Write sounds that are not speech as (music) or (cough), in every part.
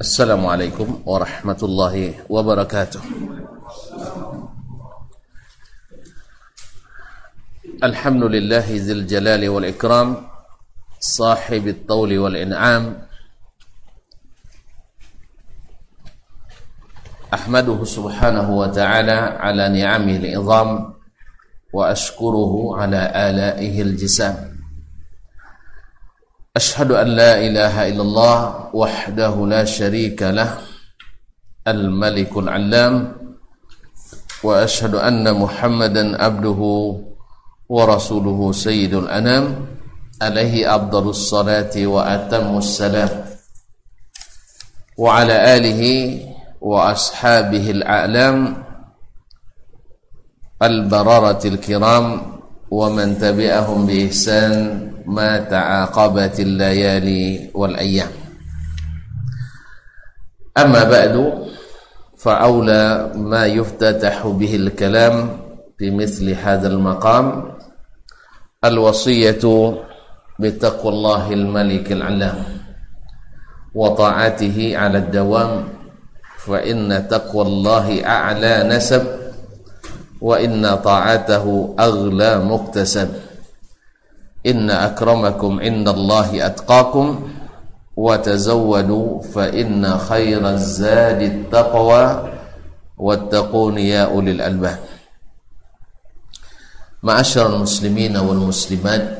السلام عليكم ورحمة الله وبركاته. الحمد لله ذي الجلال والإكرام صاحب الطول والإنعام. أحمده سبحانه وتعالى على نعمه العظام وأشكره على آلائه الجسام. أشهد أن لا إله إلا الله وحده لا شريك له الملك العلام وأشهد أن محمدا عبده ورسوله سيد الأنام عليه أفضل الصلاة وأتم السلام. وعلى آله وأصحابه الأعلام البررة الكرام ومن تبعهم بإحسان ما تعاقبت الليالي والأيام. أما بعد فأولى ما يفتتح به الكلام في مثل هذا المقام الوصية بتقوى الله الملك العلام وطاعته على الدوام فإن تقوى الله أعلى نسب وإن طاعته أغلى مكتسب. إن أكرمكم عند الله أتقاكم وتزودوا فإن خير الزاد التقوى واتقون يا أولي الألباب. معاشر المسلمين والمسلمات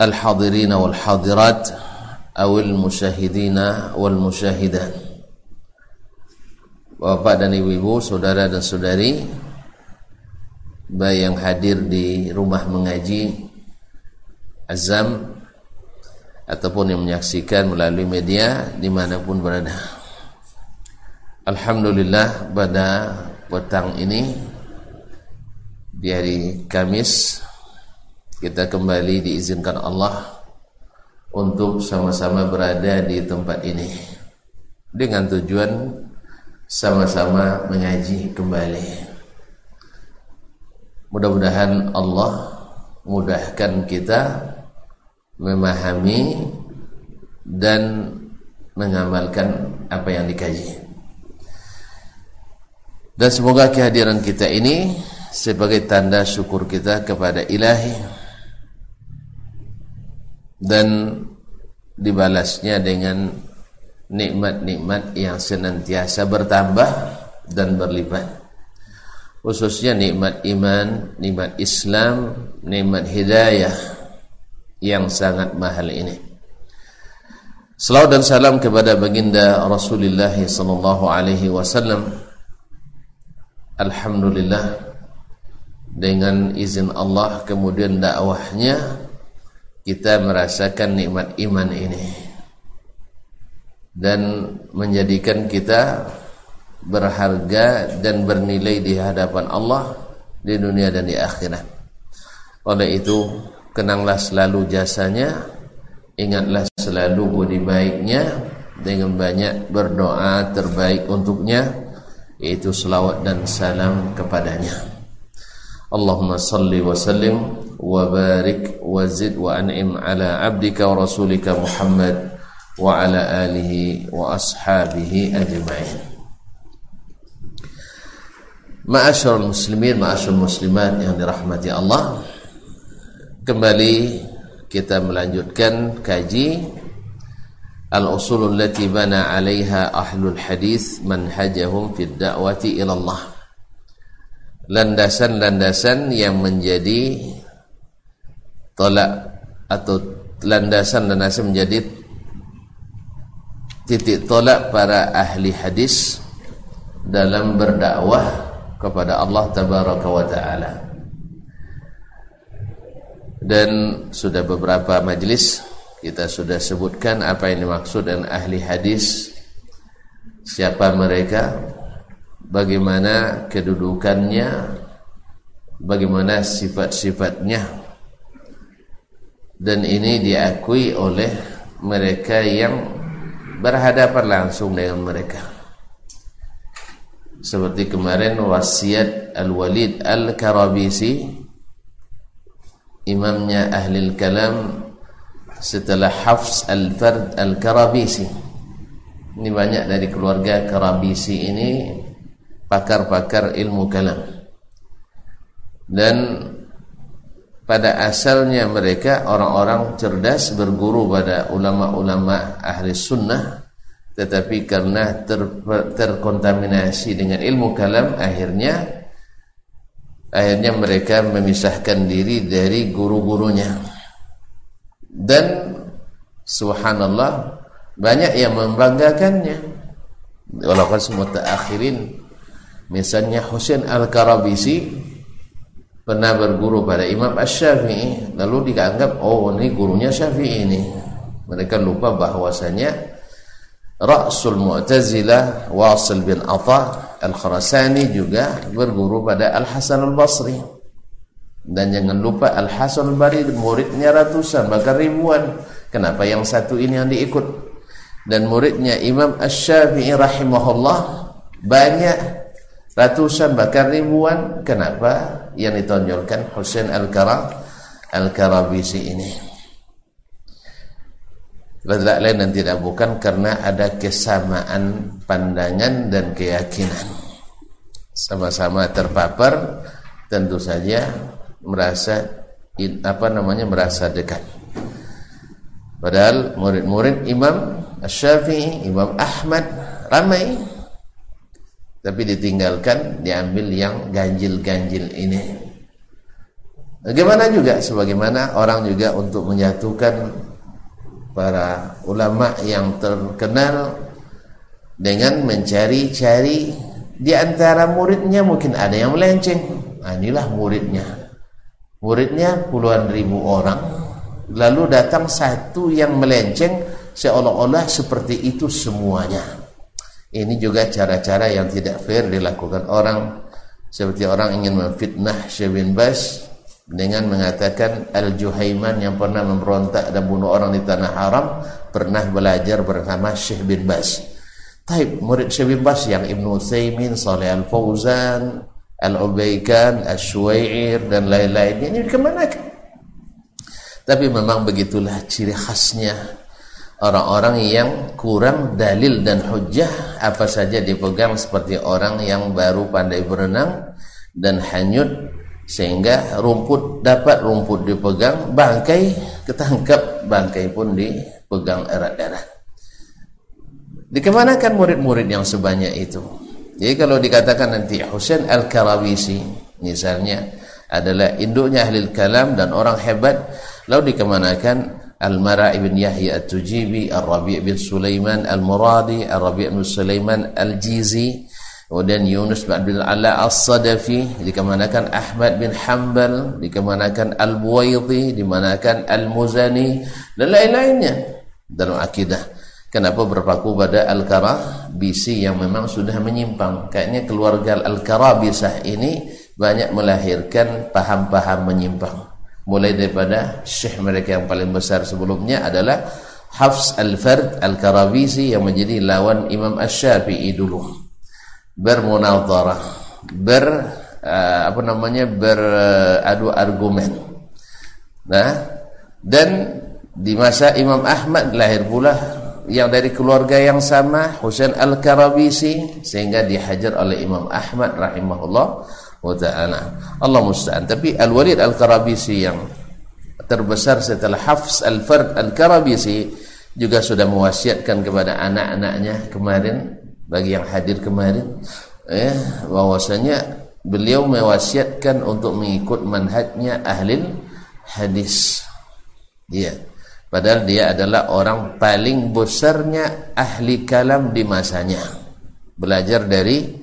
الحاضرين والحاضرات أو المشاهدين والمشاهدات. Bapak dan Ibu-ibu, saudara dan saudari baik yang hadir di rumah mengaji Azam ataupun yang menyaksikan melalui media di mana pun berada. Alhamdulillah pada petang ini di hari Kamis kita kembali diizinkan Allah untuk sama-sama berada di tempat ini dengan tujuan sama-sama mengaji kembali. Mudah-mudahan Allah mudahkan kita memahami dan mengamalkan apa yang dikaji. Dan semoga kehadiran kita ini sebagai tanda syukur kita kepada ilahi dan dibalasnya dengan nikmat-nikmat yang senantiasa bertambah dan berlipat khususnya nikmat iman, nikmat Islam, nikmat hidayah yang sangat mahal ini. Salawat dan salam kepada baginda Rasulullah sallallahu alaihi wasallam. Alhamdulillah dengan izin Allah kemudian dakwahnya kita merasakan nikmat iman ini dan menjadikan kita berharga dan bernilai di hadapan Allah di dunia dan di akhirat. Oleh itu, kenanglah selalu jasanya, ingatlah selalu budi baiknya dengan banyak berdoa terbaik untuknya yaitu selawat dan salam kepadanya. Allahumma salli wa sallim wa barik wa zid wa an'im ala abdika wa rasulika Muhammad wa ala alihi wa ashabihi ajma'in. Ma'asyarul muslimin, ma'asyarul muslimat yang dirahmati Allah. Kembali kita melanjutkan kaji Al-usulul lati bana alaiha ahlul hadis manhajahum fid da'wati ilallah. Landasan-landasan yang menjadi tolak atau landasan-landasan menjadi titik tolak para ahli hadis dalam berdakwah kepada Allah tabaraka wa taala. Dan sudah beberapa majlis kita sudah sebutkan apa yang dimaksud dengan ahli hadis, siapa mereka, bagaimana kedudukannya, bagaimana sifat-sifatnya. Dan ini diakui oleh mereka yang berhadapan langsung dengan mereka seperti kemarin wasiat Al-Walid Al-Karabisi imamnya ahli kalam setelah Hafs Al-Fard Al-Karabisi. Ini banyak dari keluarga Karabisi ini pakar-pakar ilmu kalam. Dan pada asalnya mereka orang-orang cerdas berguru pada ulama-ulama ahli sunnah tetapi karena ter, terkontaminasi dengan ilmu kalam akhirnya akhirnya mereka memisahkan diri dari guru-gurunya. Dan subhanallah banyak yang membanggakannya. Walaupun semua terakhirin misalnya Husain Al-Karabisi pernah berguru pada Imam Ash-Syafi'i lalu dianggap oh ini gurunya Syafi'i ini. Mereka lupa bahwasanya Rasul Mu'tazilah Wasil bin Atha Al-Khurasani juga berguru pada Al-Hasan Al-Basri. Dan jangan lupa Al-Hasan Al-Bari muridnya ratusan bahkan ribuan. Kenapa yang satu ini yang diikut? Dan muridnya Imam Ash-Syafi'i rahimahullah banyak ratusan bahkan ribuan. Kenapa? Yang ditonjolkan Husain Al-Kara Al-Karabisi ini tidak lain dan tidak bukan karena ada kesamaan pandangan dan keyakinan. Sama-sama terpapar tentu saja merasa apa namanya merasa dekat. Padahal murid-murid Imam Syafi'i, Imam Ahmad ramai tapi ditinggalkan diambil yang ganjil-ganjil ini. Bagaimana juga sebagaimana orang juga untuk menyatukan para ulama yang terkenal dengan mencari-cari di antara muridnya mungkin ada yang melenceng. Nah, inilah muridnya. Muridnya puluhan ribu orang. Lalu datang satu yang melenceng seolah-olah seperti itu semuanya. Ini juga cara-cara yang tidak fair dilakukan orang. Seperti orang ingin memfitnah Syekh bin Bas dengan mengatakan Al-Juhaiman yang pernah memberontak dan bunuh orang di tanah haram pernah belajar bersama Syekh bin Bas. Taib murid Syekh bin Bas yang Ibnu Utsaimin, Saleh Al-Fauzan, Al-Ubaikan, Asy-Syuair dan lain-lainnya ini dikemanakan? Tapi memang begitulah ciri khasnya orang-orang yang kurang dalil dan hujah apa saja dipegang seperti orang yang baru pandai berenang dan hanyut sehingga rumput dapat rumput dipegang bangkai ketangkap bangkai pun dipegang erat-erat dikemanakan murid-murid yang sebanyak itu? Jadi kalau dikatakan nanti Husain Al-Karabisi misalnya adalah induknya ahli kalam dan orang hebat lalu dikemanakan Al-Mara ibn Yahya At-Tujibi, Al-Rabi' bin Sulaiman Al-Muradi, Al-Rabi' bin Sulaiman Al-Jizi, kemudian Yunus bin Ala As-Sadafi, dikemanakan Ahmad bin Hanbal, dikemanakan Al-Buwaidi, dimanakan Al-Muzani, dan lain-lainnya dalam akidah. Kenapa berpaku pada Al-Karabisi yang memang sudah menyimpang? Kayaknya keluarga Al-Karabisah ini banyak melahirkan paham-paham menyimpang mulai daripada syekh mereka yang paling besar sebelumnya adalah Hafs Al-Fard Al-Karabisi yang menjadi lawan Imam Ash-Syafi'i dulu bermunadharah ber uh, apa namanya beradu argumen. Nah dan di masa Imam Ahmad lahir pula yang dari keluarga yang sama Husain Al-Karabisi sehingga dihajar oleh Imam Ahmad rahimahullah wa ta'ala. Allah musta'an. Tapi Al-Walid Al-Karabisi yang terbesar setelah Hafs Al-Fard Al-Karabisi juga sudah mewasiatkan kepada anak-anaknya kemarin bagi yang hadir kemarin eh bahwasanya beliau mewasiatkan untuk mengikut manhajnya ahli hadis. Dia padahal dia adalah orang paling besarnya ahli kalam di masanya. Belajar dari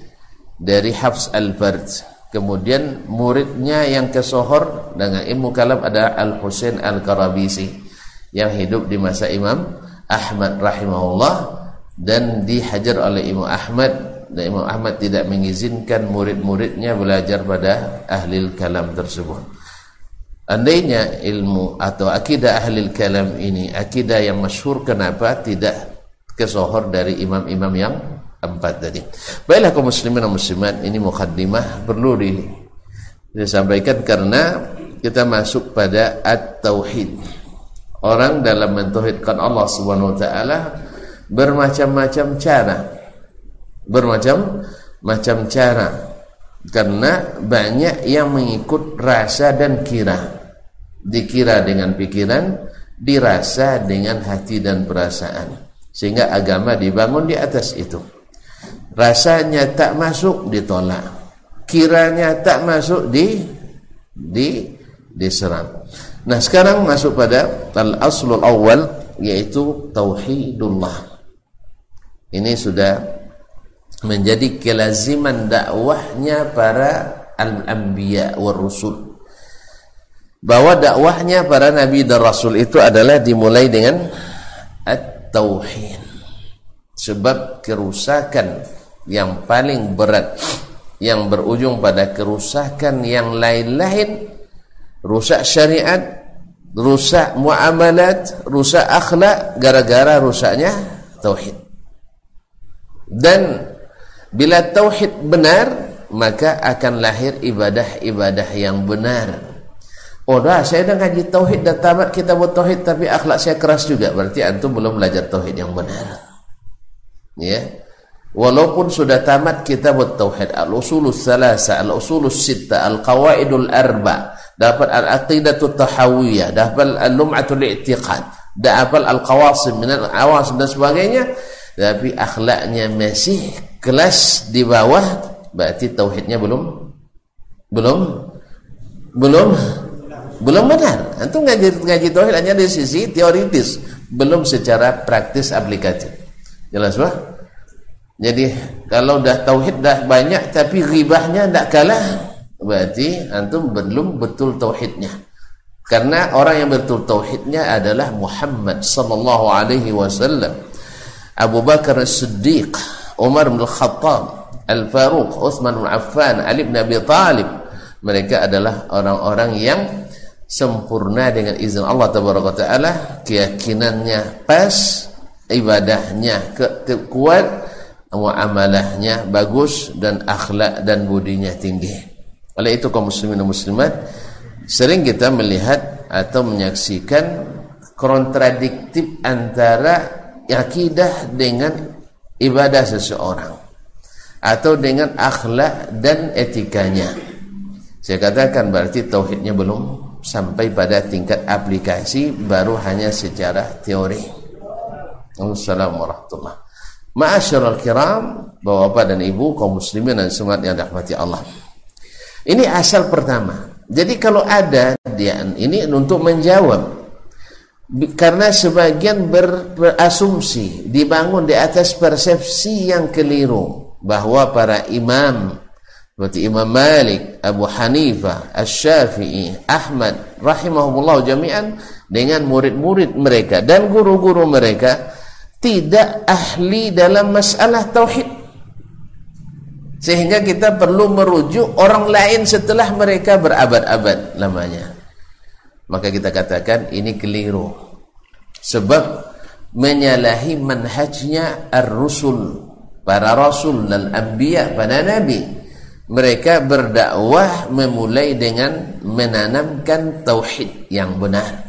dari Hafs Al-Fard Kemudian muridnya yang kesohor dengan ilmu kalam ada Al-Husain Al-Karabisi yang hidup di masa Imam Ahmad rahimahullah dan dihajar oleh Imam Ahmad dan Imam Ahmad tidak mengizinkan murid-muridnya belajar pada ahli kalam tersebut. Andainya ilmu atau akidah ahli kalam ini akidah yang masyhur kenapa tidak kesohor dari imam-imam yang empat tadi. Baiklah kaum muslimin dan muslimat, ini mukaddimah perlu di, disampaikan karena kita masuk pada at-tauhid. orang dalam mentauhidkan Allah Subhanahu wa taala bermacam-macam cara. Bermacam macam cara. Karena banyak yang mengikut rasa dan kira. Dikira dengan pikiran, dirasa dengan hati dan perasaan. Sehingga agama dibangun di atas itu. Rasanya tak masuk ditolak. Kiranya tak masuk di di diserang. Nah, sekarang masuk pada al-aslul awal yaitu tauhidullah. Ini sudah menjadi kelaziman dakwahnya para al-anbiya war rusul. Bahwa dakwahnya para nabi dan rasul itu adalah dimulai dengan at-tauhid. Sebab kerusakan yang paling berat yang berujung pada kerusakan yang lain-lain rusak syariat rusak muamalat rusak akhlak gara-gara rusaknya tauhid dan bila tauhid benar maka akan lahir ibadah-ibadah yang benar. Oh dah saya dah ngaji tauhid dan tamat kita buat tauhid tapi akhlak saya keras juga. Berarti antum belum belajar tauhid yang benar. Ya. Walaupun sudah tamat kita buat tauhid al-usulus salasa al-usulus sitta al-qawaidul arba dapat al-aqidatut tahawiyah dapat al-lum'atul i'tiqad dapat al-qawasim min al-awasim dan sebagainya tapi akhlaknya masih kelas di bawah berarti tauhidnya belum belum belum belum benar. Antum ngaji ngaji tauhid hanya dari sisi teoritis belum secara praktis aplikatif. Jelas bah jadi kalau dah tauhid dah banyak tapi ribahnya tidak kalah berarti antum belum betul tauhidnya. Karena orang yang betul tauhidnya adalah Muhammad sallallahu alaihi wasallam Abu Bakar As-Siddiq, Umar bin Khattab, Al-Faruq, Uthman bin Affan, Ali bin Abi Talib. Mereka adalah orang-orang yang sempurna dengan izin Allah taala, keyakinannya pas, ibadahnya ke kuat, muamalahnya bagus dan akhlak dan budinya tinggi. Oleh itu kaum muslimin dan muslimat sering kita melihat atau menyaksikan kontradiktif antara akidah dengan ibadah seseorang atau dengan akhlak dan etikanya. Saya katakan berarti tauhidnya belum sampai pada tingkat aplikasi baru hanya secara teori. Assalamualaikum warahmatullahi Ma'asyiral kiram, Bapak dan Ibu kaum muslimin dan semangat yang dirahmati Allah. Ini asal pertama. Jadi kalau ada dia ini untuk menjawab karena sebagian ber, berasumsi dibangun di atas persepsi yang keliru bahwa para imam seperti Imam Malik, Abu Hanifah, Asy-Syafi'i, Ahmad rahimahumullah jami'an dengan murid-murid mereka dan guru-guru mereka tidak ahli dalam masalah tauhid. Sehingga kita perlu merujuk orang lain setelah mereka berabad-abad lamanya maka kita katakan ini keliru. Sebab menyalahi manhajnya ar-rusul para rasul dan anbiya para nabi. Mereka berdakwah memulai dengan menanamkan tauhid yang benar.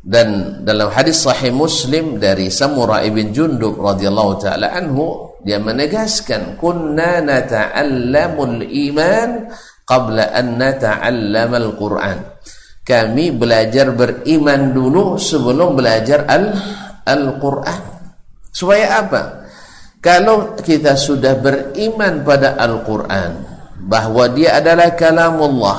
Dan dalam hadis sahih Muslim dari Samura ibn Jundub radhiyallahu taala anhu dia menegaskan kunna nata'allamul iman qabla an nata'allama al-Qur'an. Kami belajar beriman dulu sebelum belajar al Al-Qur'an. Supaya apa? Kalau kita sudah beriman pada Al-Qur'an bahwa dia adalah kalamullah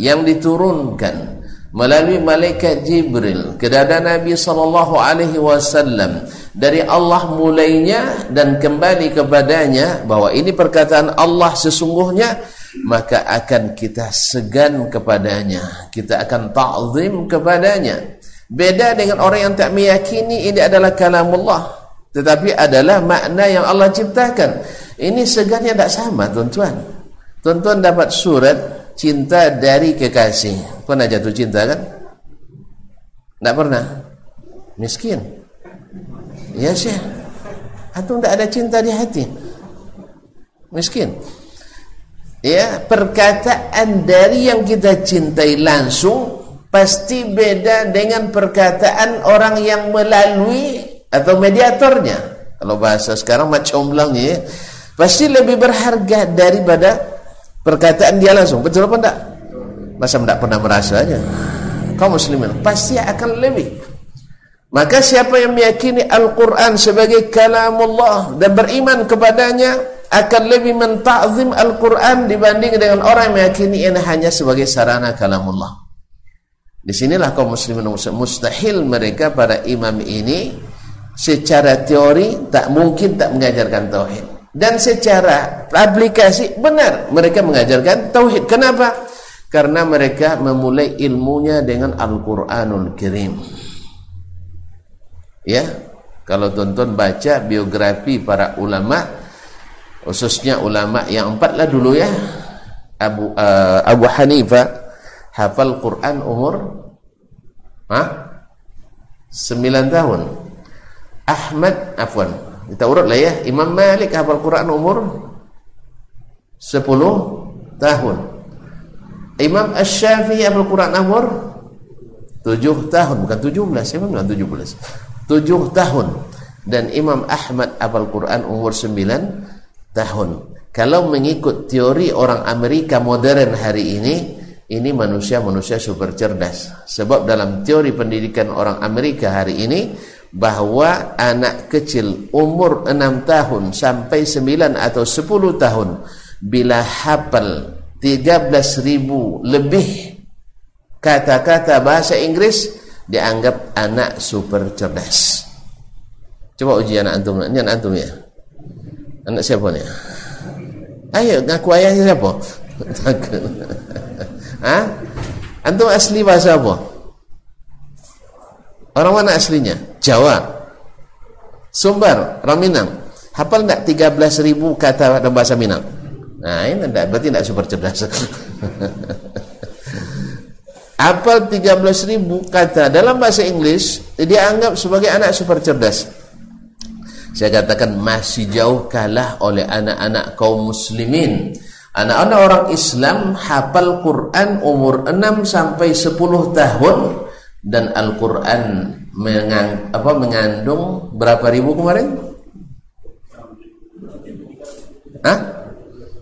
yang diturunkan melalui malaikat Jibril ke dada Nabi sallallahu alaihi wasallam dari Allah mulainya dan kembali kepadanya bahwa ini perkataan Allah sesungguhnya maka akan kita segan kepadanya. Kita akan ta'zim kepadanya. Beda dengan orang yang tak meyakini ini adalah kalamullah. Tetapi adalah makna yang Allah ciptakan. Ini segannya tak sama tuan-tuan. Tuan-tuan dapat surat cinta dari kekasih. Pernah jatuh cinta kan? tak pernah? Miskin? Ya syekh. Atau tak ada cinta di hati? Miskin ya perkataan dari yang kita cintai langsung pasti beda dengan perkataan orang yang melalui atau mediatornya. Kalau bahasa sekarang macam belangnya, pasti lebih berharga daripada perkataan dia langsung. Betul apa enggak? Masa enggak pernah merasanya? Kau muslimin pasti akan lebih. Maka siapa yang meyakini Al-Quran sebagai kalamullah dan beriman kepadanya akan lebih mentazim Al-Quran dibanding dengan orang yang meyakini ini hanya sebagai sarana kalamullah. Di sinilah kaum muslimin mustahil mereka para imam ini secara teori tak mungkin tak mengajarkan tauhid dan secara aplikasi benar mereka mengajarkan tauhid. Kenapa? Karena mereka memulai ilmunya dengan Al-Qur'anul Karim. Ya, kalau tonton baca biografi para ulama khususnya ulama yang empat lah dulu ya. Abu uh, Abu Hanifah hafal Quran umur ah 9 tahun. Ahmad afwan. Kita urut lah ya. Imam Malik hafal Quran umur 10 tahun. Imam Asy-Syafi'i hafal Quran umur 7 tahun, bukan 17, siapa bilang 17? 7 tahun. Dan Imam Ahmad hafal Quran umur 9 tahun. Kalau mengikut teori orang Amerika modern hari ini, ini manusia-manusia super cerdas. Sebab dalam teori pendidikan orang Amerika hari ini bahwa anak kecil umur 6 tahun sampai 9 atau 10 tahun bila hafal 13.000 lebih kata-kata bahasa Inggris dianggap anak super cerdas. Coba uji anak antum. Antum ya. Anak siapa ni? Ayo ngaku ayahnya siapa? (laughs) Ha? Antum asli bahasa apa? Orang mana aslinya? Jawa. Sumbar, orang Minang. Hafal enggak 13.000 kata dalam bahasa Minang? Nah, ini enggak, berarti enggak super cerdas. (laughs) Hafal 13.000 kata dalam bahasa Inggris dia anggap sebagai anak super cerdas. Saya katakan masih jauh kalah oleh anak-anak kaum muslimin Anak-anak orang Islam hafal Quran umur 6 sampai 10 tahun dan Al-Quran mengang, apa, mengandung berapa ribu kemarin? Hah?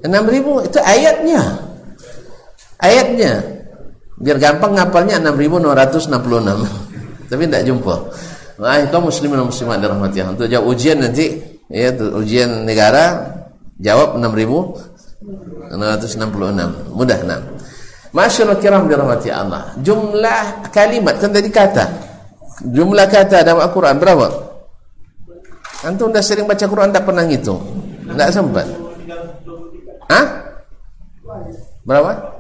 6 ribu itu ayatnya. Ayatnya. Biar gampang ngapalnya 6666. (laughs) Tapi tidak jumpa. Wah, itu muslimin dan muslimat dirahmati Allah. Untuk jawab ujian nanti ya ujian negara jawab 6000 666 mudah nah Masyaallah kiram dirahmati Allah. Jumlah kalimat kan tadi kata. Jumlah kata dalam Al-Quran berapa? Antum dah sering baca Quran tak pernah ngitung. Tak sempat. Hah? berapa?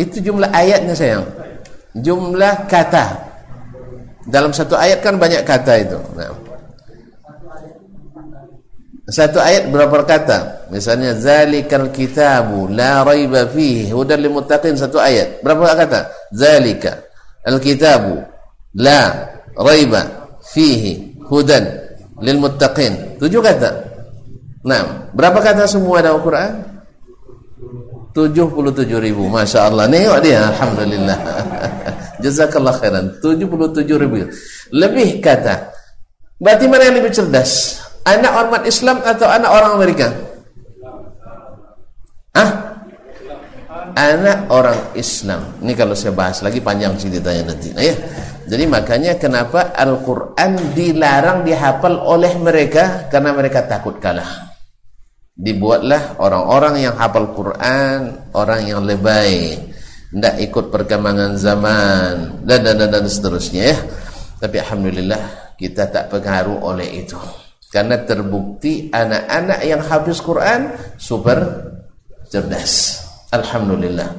itu jumlah ayatnya sayang. Jumlah kata dalam satu ayat kan banyak kata itu nah satu ayat berapa kata? Misalnya zalikal kitabu la raiba fihi hudan lil muttaqin satu ayat. Berapa kata? Zalika al-kitabu la raiba fihi hudan lil muttaqin. Tujuh kata. Nah, berapa kata semua dalam Al-Quran? 77 ribu Masya Allah Tengok dia Alhamdulillah (laughs) Jazakallah khairan 77 ribu Lebih kata Berarti mana yang lebih cerdas Anak ormat Islam atau anak orang Amerika? Ah? Anak orang Islam. Ini kalau saya bahas lagi panjang ceritanya nanti. Nah, ya. Jadi makanya kenapa Al-Quran dilarang dihafal oleh mereka karena mereka takut kalah. Dibuatlah orang-orang yang hafal Quran, orang yang lebay, tidak ikut perkembangan zaman dan dan dan, dan seterusnya ya. Tapi alhamdulillah kita tak pengaruh oleh itu. Karena terbukti anak-anak yang habis Quran super cerdas. Alhamdulillah.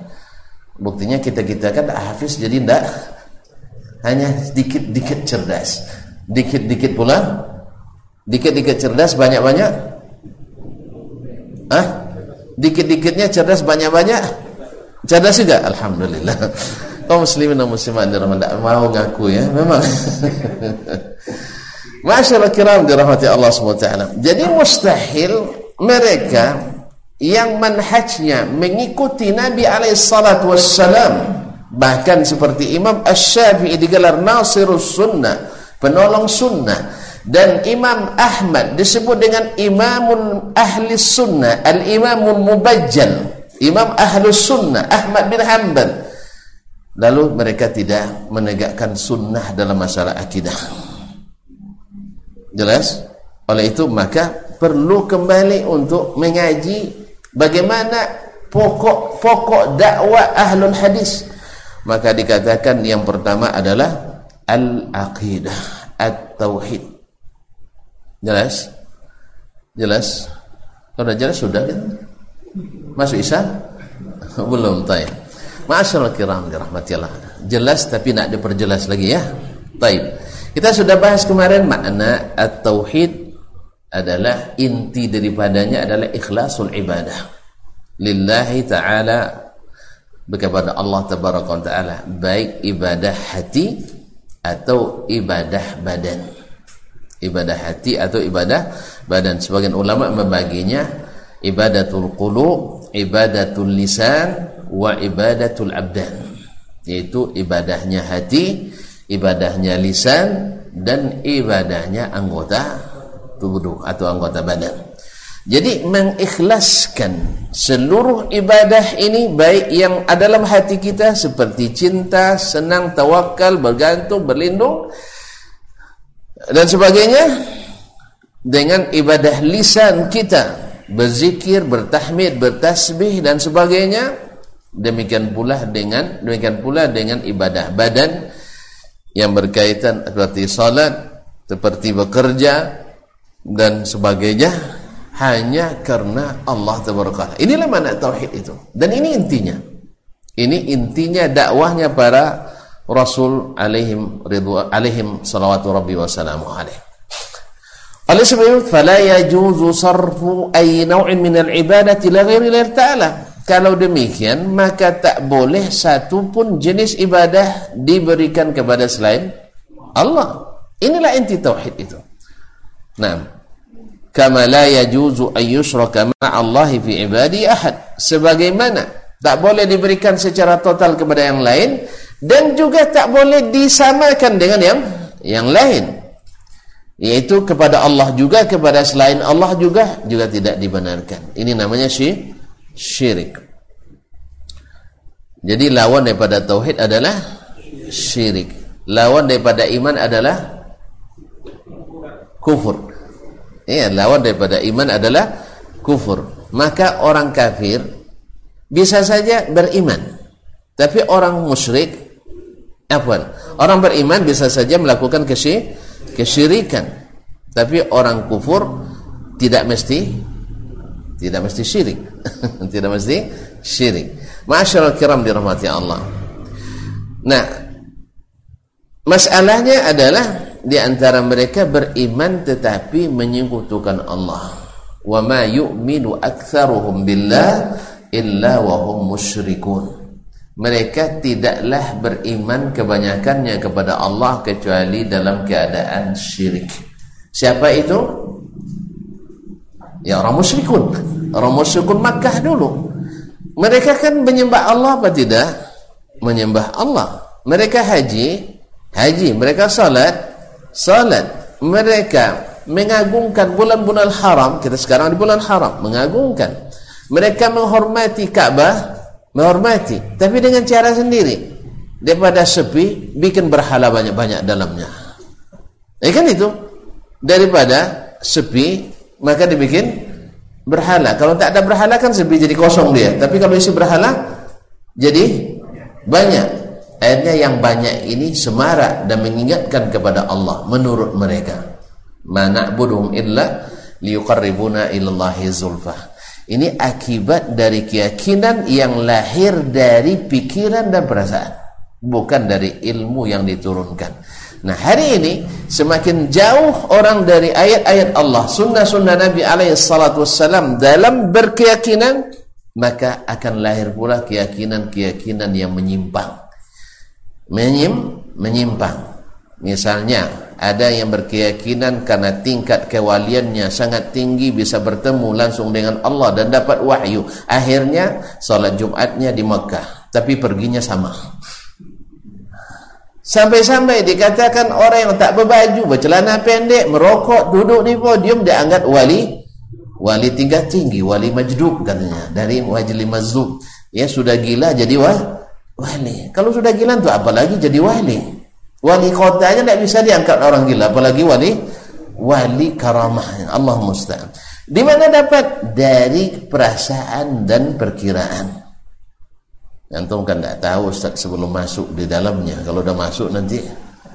Buktinya kita-kita kan hafiz jadi ndak hanya sedikit-dikit cerdas. Dikit-dikit pula dikit-dikit cerdas banyak-banyak ah dikit-dikitnya cerdas banyak-banyak? Cerdas juga? Alhamdulillah. (laughs) Kaum muslimin dan muslimat dirahmati mau ngaku ya memang. (laughs) Masyaallah kiram dirahmati Allah SWT Jadi mustahil mereka yang manhajnya mengikuti Nabi SAW bahkan seperti Imam Ash-Syafi'i digelar Nasirus Sunnah penolong sunnah dan Imam Ahmad disebut dengan Imamun Ahli Sunnah Al-Imamun Mubajjal. Imam Ahli Sunnah Ahmad bin Hanbal. Lalu mereka tidak menegakkan sunnah dalam masalah akidah. Jelas? Oleh itu maka perlu kembali untuk mengaji bagaimana pokok-pokok dakwah ahlul hadis. Maka dikatakan yang pertama adalah al-aqidah at-tauhid Jelas? Jelas? Kalau jelas sudah kan? Masuk Isa? (laughs) Belum, taib. Masyaallah kiram dirahmatillah. Jelas tapi nak diperjelas lagi ya. Taib. Kita sudah bahas kemarin makna at-tauhid adalah inti daripadanya adalah ikhlasul ibadah. Lillahi ta'ala kepada Allah tabaraka taala baik ibadah hati atau ibadah badan ibadah hati atau ibadah badan. Sebagian ulama membaginya ibadatul qulub ibadatul lisan wa ibadatul abdan. Yaitu ibadahnya hati ibadahnya lisan dan ibadahnya anggota tubuh atau anggota badan. Jadi mengikhlaskan seluruh ibadah ini baik yang dalam hati kita seperti cinta, senang, tawakal, bergantung, berlindung dan sebagainya. Dengan ibadah lisan kita. Berzikir, bertahmid, bertasbih dan sebagainya. Demikian pula dengan demikian pula dengan ibadah badan yang berkaitan seperti salat seperti bekerja dan sebagainya hanya karena Allah tabaraka. Inilah makna tauhid itu. Dan ini intinya. Ini intinya dakwahnya para Rasul alaihim ridwa alaihim salawatu rabbi wa salamu alaih. Oleh sebab itu, fala yajuzu sarfu ay naw'in min al-ibadati la ghairi ta'ala. Kalau demikian, maka tak boleh satu pun jenis ibadah diberikan kepada selain Allah. Inilah inti tauhid itu. Nah, kama la yajuzu ay yushraka Allah fi ibadi ahad. Sebagaimana tak boleh diberikan secara total kepada yang lain dan juga tak boleh disamakan dengan yang yang lain. Yaitu kepada Allah juga kepada selain Allah juga juga tidak dibenarkan. Ini namanya syi syirik. Jadi lawan daripada tauhid adalah syirik. Lawan daripada iman adalah kufur. Ya lawan daripada iman adalah kufur. Maka orang kafir bisa saja beriman tapi orang musyrik Afwan. Orang beriman bisa saja melakukan kesy kesyirikan. Tapi orang kufur tidak mesti tidak mesti syirik. (laughs) tidak mesti syirik. Masyaallah kiram dirahmati Allah. Nah, masalahnya adalah di antara mereka beriman tetapi menyekutukan Allah. Wa ma yu'minu aktsaruhum billah illa wa hum musyrikun mereka tidaklah beriman kebanyakannya kepada Allah kecuali dalam keadaan syirik. Siapa itu? Ya orang musyrikun. Orang musyrikun Makkah dulu. Mereka kan menyembah Allah apa tidak? Menyembah Allah. Mereka haji, haji. Mereka salat, salat. Mereka mengagungkan bulan-bulan haram. Kita sekarang di bulan haram, mengagungkan. Mereka menghormati Ka'bah, menghormati. Tapi dengan cara sendiri. Daripada sepi bikin berhala banyak-banyak dalamnya. Ya kan itu? Daripada sepi maka dibikin berhala. Kalau tak ada berhala kan sepi jadi kosong dia. Tapi kalau isi berhala jadi banyak. Akhirnya yang banyak ini semarak dan mengingatkan kepada Allah menurut mereka. Mana budum illa liyuqarribuna ilallahi zulfah ini akibat dari keyakinan yang lahir dari pikiran dan perasaan, bukan dari ilmu yang diturunkan. Nah, hari ini semakin jauh orang dari ayat-ayat Allah, sunnah-sunnah Nabi alaihi dalam berkeyakinan, maka akan lahir pula keyakinan-keyakinan yang menyimpang. Menyim, menyimpang. Misalnya, ada yang berkeyakinan karena tingkat kewaliannya sangat tinggi bisa bertemu langsung dengan Allah dan dapat wahyu akhirnya solat Jumatnya di Mekah tapi perginya sama Sampai-sampai dikatakan orang yang tak berbaju, bercelana pendek, merokok, duduk di podium dianggap wali wali tingkat tinggi, wali majdub katanya dari wajli mazdub. Ya sudah gila jadi wah, wali. Kalau sudah gila tu apalagi jadi wali. Wali kota aja tidak bisa diangkat orang gila, apalagi wali wali karamah. Allah musta'an. Di mana dapat dari perasaan dan perkiraan. Antum kan tidak tahu Ustaz sebelum masuk di dalamnya. Kalau udah masuk nanti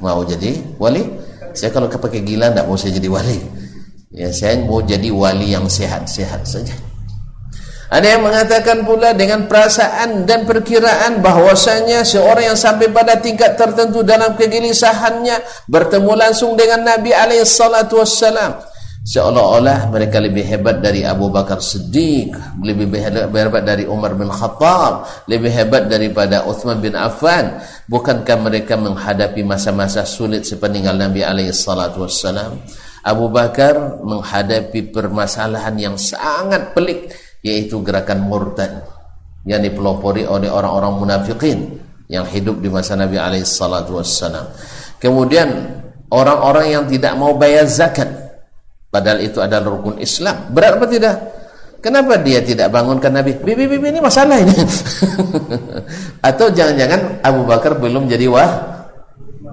mau jadi wali. Saya kalau pakai gila tidak mau saya jadi wali. Ya saya mau jadi wali yang sehat-sehat saja. Ada yang mengatakan pula dengan perasaan dan perkiraan bahwasanya seorang yang sampai pada tingkat tertentu dalam kegelisahannya bertemu langsung dengan Nabi alaihi wassalam. Seolah-olah mereka lebih hebat dari Abu Bakar Siddiq lebih hebat dari Umar bin Khattab lebih hebat daripada Uthman bin Affan. Bukankah mereka menghadapi masa-masa sulit sepeninggal Nabi alaihi wassalam? Abu Bakar menghadapi permasalahan yang sangat pelik yaitu gerakan murtad yang dipelopori oleh orang-orang munafikin yang hidup di masa Nabi alaihi salatu wassalam kemudian orang-orang yang tidak mau bayar zakat Padahal itu adalah rukun Islam. Berat apa tidak? Kenapa dia tidak bangunkan Nabi? Bibi, bibi ini masalah ini. (laughs) Atau jangan-jangan Abu Bakar belum jadi wah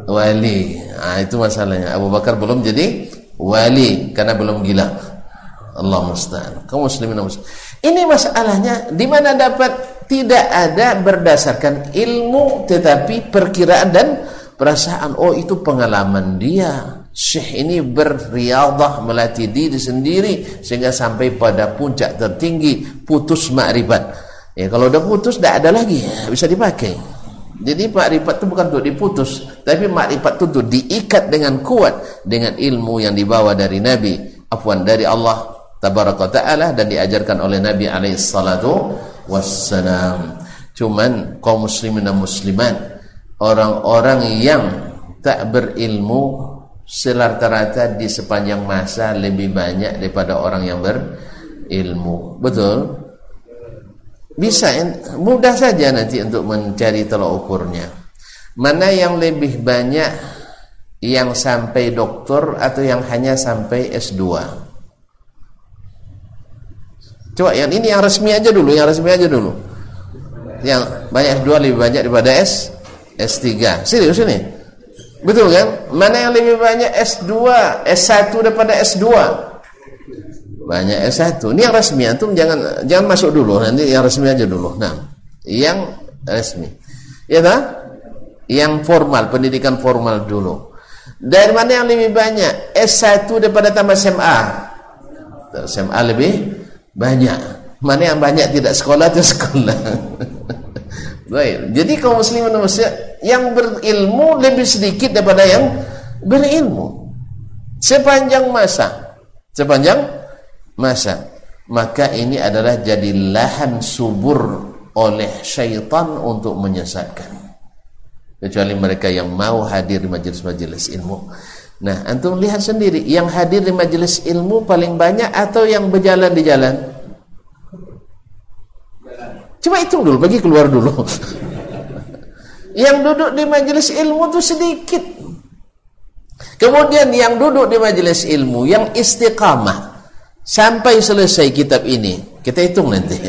wali. Nah, itu masalahnya. Abu Bakar belum jadi wali karena belum gila. Allah musta'an. Kaum muslimin muslim. Ini masalahnya di mana dapat tidak ada berdasarkan ilmu tetapi perkiraan dan perasaan. Oh, itu pengalaman dia Syekh ini berriadah melatih diri sendiri sehingga sampai pada puncak tertinggi putus makrifat. Ya kalau udah putus tidak ada lagi bisa dipakai. Jadi makrifat itu bukan untuk diputus, tapi makrifat itu untuk diikat dengan kuat dengan ilmu yang dibawa dari Nabi, afwan dari Allah tabaraka taala dan diajarkan oleh Nabi alaihi salatu wassalam. Cuman kaum muslimin dan muslimat, orang-orang yang tak berilmu selarta-rata di sepanjang masa lebih banyak daripada orang yang berilmu. Betul? Bisa, mudah saja nanti untuk mencari tolak ukurnya. Mana yang lebih banyak yang sampai doktor atau yang hanya sampai S2? Coba yang ini yang resmi aja dulu, yang resmi aja dulu. Yang banyak S2 lebih banyak daripada S S3. Serius ini? Betul kan? Mana yang lebih banyak S2, S1 daripada S2? Banyak S1. Ini yang resmi antum jangan jangan masuk dulu, nanti yang resmi aja dulu. Nah, yang resmi. Ya tak? Yang formal, pendidikan formal dulu. Dari mana yang lebih banyak? S1 daripada tambah SMA. SMA lebih banyak. Mana yang banyak tidak sekolah itu sekolah. (laughs) Baik. Jadi kaum muslimin muslim yang berilmu lebih sedikit daripada yang berilmu. Sepanjang masa. Sepanjang masa. Maka ini adalah jadi lahan subur oleh syaitan untuk menyesatkan. Kecuali mereka yang mau hadir di majelis-majelis ilmu. Nah, antum lihat sendiri, yang hadir di majelis ilmu paling banyak atau yang berjalan di jalan? Coba hitung dulu, bagi keluar dulu. (laughs) yang duduk di majelis ilmu itu sedikit. Kemudian yang duduk di majelis ilmu, yang istiqamah sampai selesai kitab ini, kita hitung nanti.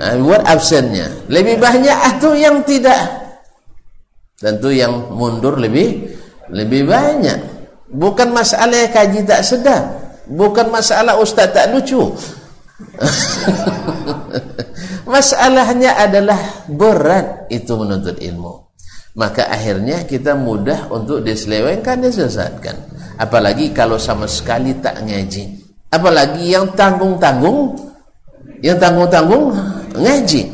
Nah, (laughs) buat absennya. Lebih banyak atau yang tidak? Tentu yang mundur lebih lebih banyak. Bukan masalah kaji tak sedap. Bukan masalah ustaz tak lucu. (laughs) Masalahnya adalah berat itu menuntut ilmu. Maka akhirnya kita mudah untuk diselewengkan, disesatkan. Apalagi kalau sama sekali tak ngaji. Apalagi yang tanggung-tanggung, yang tanggung-tanggung ngaji.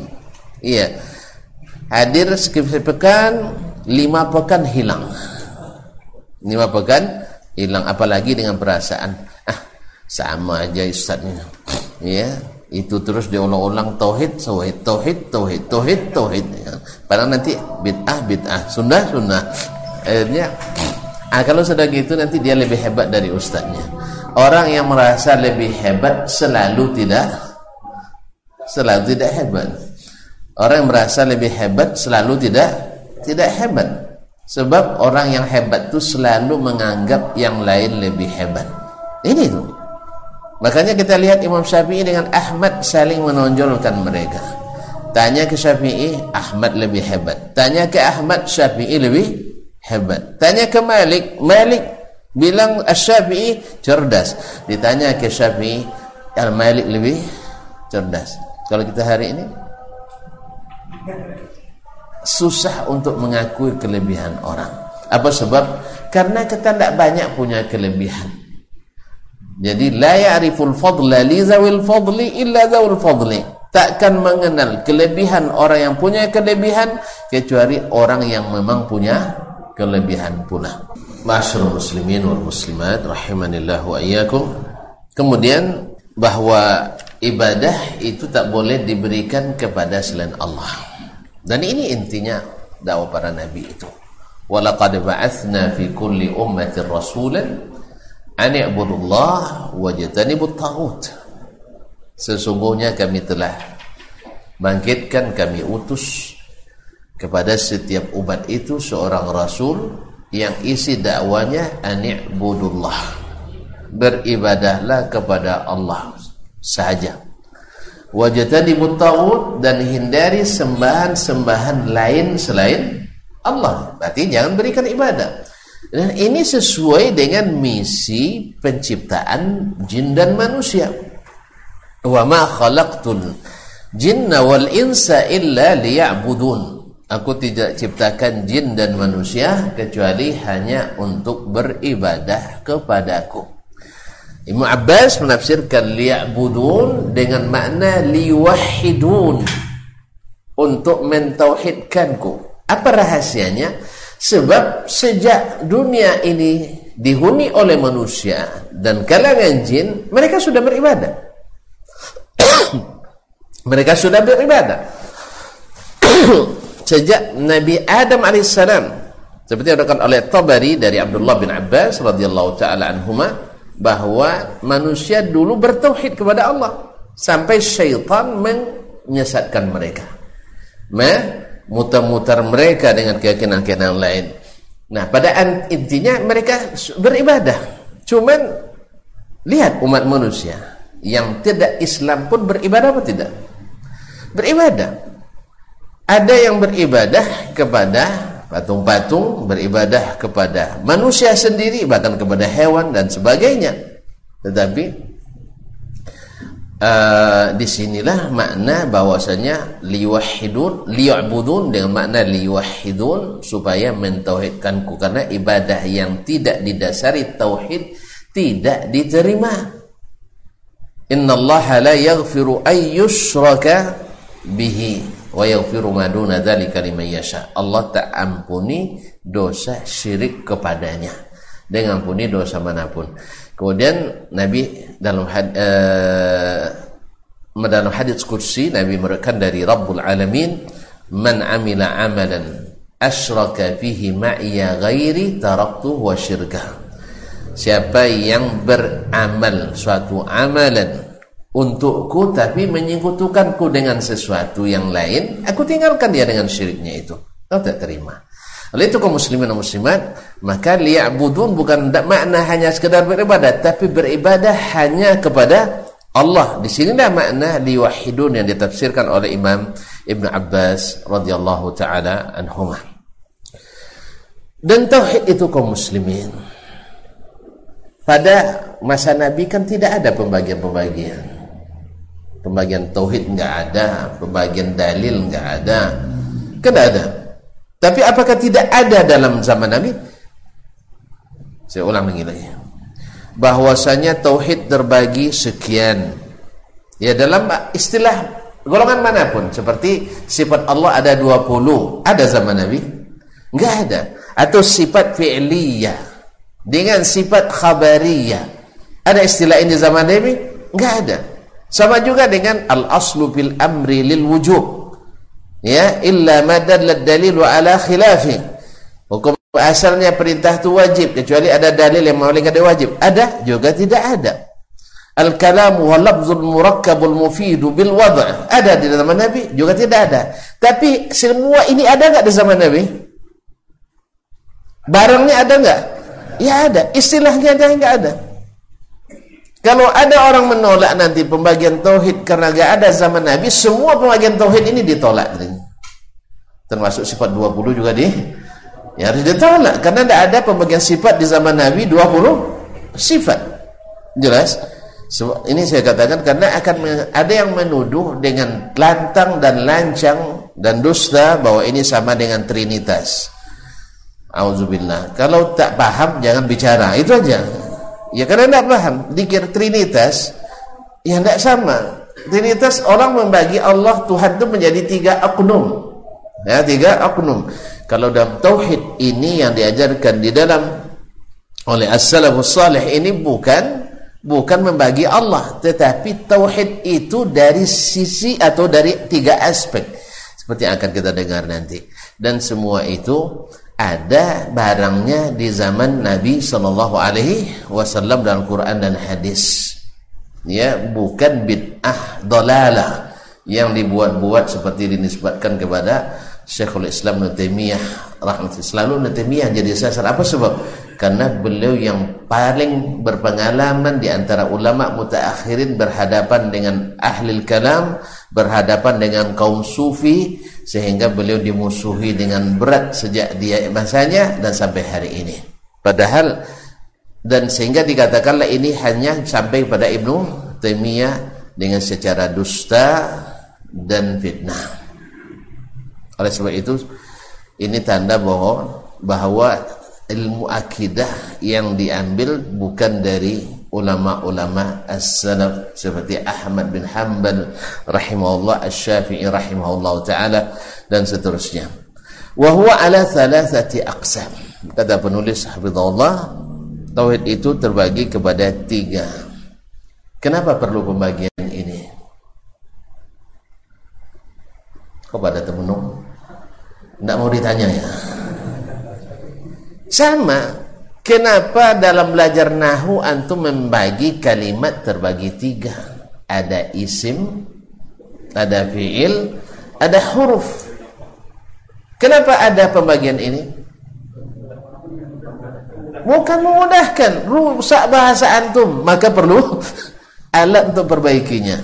Iya. Hadir sekitar pekan, lima pekan hilang. Lima pekan hilang. Apalagi dengan perasaan, ah sama aja ustaznya. Iya itu terus diulang-ulang tauhid tauhid tauhid tauhid tauhid tauhid. Ya. padahal nanti bid'ah bid'ah. Sunnah sunnah. Akhirnya ah, kalau sudah gitu nanti dia lebih hebat dari ustadznya orang yang merasa lebih hebat selalu tidak selalu tidak hebat. Orang yang merasa lebih hebat selalu tidak tidak hebat Sebab orang yang hebat itu selalu menganggap yang lain lebih hebat. Ini tuh. Makanya kita lihat Imam Syafi'i dengan Ahmad saling menonjolkan mereka. Tanya ke Syafi'i, Ahmad lebih hebat. Tanya ke Ahmad, Syafi'i lebih hebat. Tanya ke Malik, Malik bilang Syafi'i cerdas. Ditanya ke Syafi'i, Al-Malik lebih cerdas. Kalau kita hari ini susah untuk mengakui kelebihan orang. Apa sebab? Karena kita tidak banyak punya kelebihan. Jadi la ya'riful fadla li zawil fadli illa zawil fadli. Takkan mengenal kelebihan orang yang punya kelebihan kecuali orang yang memang punya kelebihan pula. Masyarul muslimin wal muslimat rahimanillah wa iyyakum. Kemudian bahwa ibadah itu tak boleh diberikan kepada selain Allah. Dan ini intinya dakwah para nabi itu. Walaqad ba'atsna fi kulli ummatin rasulan an i'budullah wajtanibut taghut. Sesungguhnya kami telah bangkitkan kami utus kepada setiap umat itu seorang rasul yang isi dakwanya an i'budullah. Beribadahlah kepada Allah saja wajtanibu taghut dan hindari sembahan-sembahan lain selain Allah. Berarti jangan berikan ibadah. Dan ini sesuai dengan misi penciptaan jin dan manusia. Wa ma khalaqtul jinna wal insa illa liya'budun. Aku tidak ciptakan jin dan manusia kecuali hanya untuk beribadah kepadaku. Ibnu Abbas menafsirkan liya'budun dengan makna liwahidun untuk mentauhidkanku. Apa rahasianya? Sebab sejak dunia ini dihuni oleh manusia dan kalangan jin, mereka sudah beribadah. (coughs) mereka sudah beribadah. (coughs) sejak Nabi Adam alaihissalam seperti yang dikatakan oleh Tabari dari Abdullah bin Abbas radhiyallahu taala anhuma bahwa manusia dulu bertauhid kepada Allah sampai syaitan menyesatkan mereka. Mutar-mutar mereka dengan keyakinan-keyakinan lain. Nah, pada intinya mereka beribadah. Cuman lihat umat manusia yang tidak Islam pun beribadah apa tidak? Beribadah. Ada yang beribadah kepada patung-patung beribadah kepada manusia sendiri bahkan kepada hewan dan sebagainya. Tetapi uh, di sinilah makna bahwasanya liwahidun liya'budun dengan makna liwahidun supaya mentauhidkanku. Karena ibadah yang tidak didasari tauhid tidak diterima. Innallaha la yaghfiru ayyushraka bihi wa yaghfiru ma duna dzalika liman yasha. Allah tak ampuni dosa syirik kepadanya. Dengan ampuni dosa mana pun. Kemudian Nabi dalam had, uh, dalam hadis kursi Nabi merekam dari Rabbul Alamin man amila amalan asyraka fihi ma'iya ghairi taraktu wa syirkah siapa yang beramal suatu amalan untukku tapi menyekutukanku dengan sesuatu yang lain aku tinggalkan dia dengan syiriknya itu. Kau tak terima. Oleh itu kaum muslimin dan muslimat maka liya'budun bukan makna hanya sekedar beribadah tapi beribadah hanya kepada Allah. Di sini dah makna liwahidun yang ditafsirkan oleh Imam Ibn Abbas radhiyallahu taala anhumah. Dan tauhid itu kaum muslimin pada masa Nabi kan tidak ada pembagian-pembagian pembagian tauhid enggak ada, pembagian dalil enggak ada. Kan ada. Tapi apakah tidak ada dalam zaman Nabi? Saya ulang lagi lagi. Bahwasanya tauhid terbagi sekian. Ya dalam istilah golongan mana pun seperti sifat Allah ada 20. Ada zaman Nabi? Enggak ada. Atau sifat fi'liyah dengan sifat khabariyah. Ada istilah ini zaman Nabi? Enggak ada. Sama juga dengan al-aslu fil amri lil wujub. Ya, illa ma dallat dalil wa ala khilafi. Hukum asalnya perintah itu wajib kecuali ada dalil yang mengatakan ada wajib. Ada juga tidak ada. Al-kalamu wa lafzul murakkabul mufidu bil wad' ada di zaman Nabi juga tidak ada. Tapi semua ini ada enggak di zaman Nabi? Barangnya ada nggak? Ya ada. Istilahnya ada nggak ada? Kalau ada orang menolak nanti pembagian tauhid karena nggak ada zaman Nabi, semua pembagian tauhid ini ditolak. Termasuk sifat 20 juga di ya harus ditolak karena tidak ada pembagian sifat di zaman Nabi 20 sifat. Jelas? ini saya katakan karena akan ada yang menuduh dengan lantang dan lancang dan dusta bahwa ini sama dengan trinitas. Auzubillah. Kalau tak paham jangan bicara. Itu aja. Ya karena tidak paham. Dikir trinitas ya tidak sama. Trinitas orang membagi Allah Tuhan itu menjadi tiga oknum. Ya, tiga oknum. Kalau dalam tauhid ini yang diajarkan di dalam oleh as-salafus salih ini bukan bukan membagi Allah tetapi tauhid itu dari sisi atau dari tiga aspek seperti yang akan kita dengar nanti dan semua itu ada barangnya di zaman Nabi Shallallahu Alaihi Wasallam dalam Quran dan hadis. Ya bukan bid'ah dolalah yang dibuat-buat seperti dinisbatkan kepada Syekhul Islam Taimiyah rahmatullah. Selalu Taimiyah jadi sasar. Apa sebab? Karena beliau yang paling berpengalaman di antara ulama mutaakhirin berhadapan dengan ahli kalam berhadapan dengan kaum sufi sehingga beliau dimusuhi dengan berat sejak dia masanya dan sampai hari ini. Padahal dan sehingga dikatakanlah ini hanya sampai pada Ibnu Taimiyah dengan secara dusta dan fitnah. Oleh sebab itu ini tanda bahwa bahwa ilmu akidah yang diambil bukan dari ulama-ulama as-salaf seperti Ahmad bin Hanbal rahimahullah Asy-Syafi'i rahimahullah taala dan seterusnya. Wa huwa ala thalathati aqsam. Kata penulis hafizahullah tauhid itu terbagi kepada tiga. Kenapa perlu pembagian ini? Kepada temenung tidak mau ditanya ya. Sama. Kenapa dalam belajar nahu antum membagi kalimat terbagi tiga? Ada isim, ada fiil, ada huruf. Kenapa ada pembagian ini? Bukan memudahkan, rusak bahasa antum, maka perlu (laughs) alat untuk perbaikinya.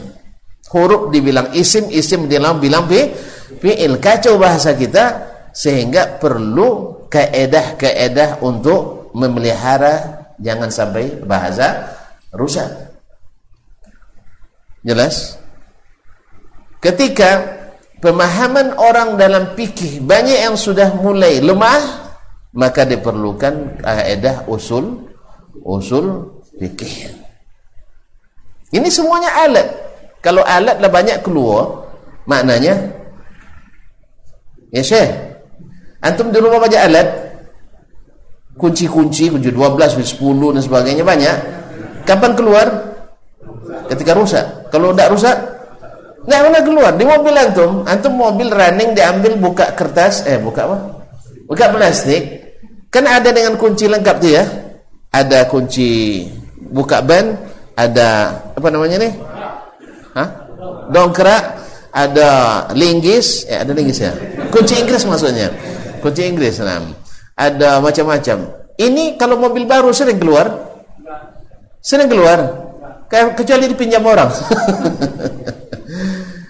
Huruf dibilang isim, isim dibilang bilang fi fi'il kacau bahasa kita sehingga perlu keedah-keedah untuk memelihara jangan sampai bahasa rusak. Jelas? Ketika pemahaman orang dalam fikih banyak yang sudah mulai lemah maka diperlukan kaedah usul usul fikih. Ini semuanya alat. Kalau alat lah banyak keluar maknanya Ya Syekh, antum di rumah banyak alat? Kunci-kunci, kunci 12, kunci 10 dan sebagainya banyak. Kapan keluar? Ketika rusak. Kalau tidak rusak, tidak pernah keluar. Di mobil antum, antum mobil running diambil buka kertas, eh buka apa? Buka plastik. Kan ada dengan kunci lengkap tuh ya. Ada kunci buka ban, ada apa namanya nih? Hah? Dongkrak, ada linggis, eh ada linggis ya. Kunci Inggris maksudnya. Kunci Inggris, nah. Ada macam-macam. Ini kalau mobil baru sering keluar? Sering keluar? Kecuali dipinjam orang. (laughs)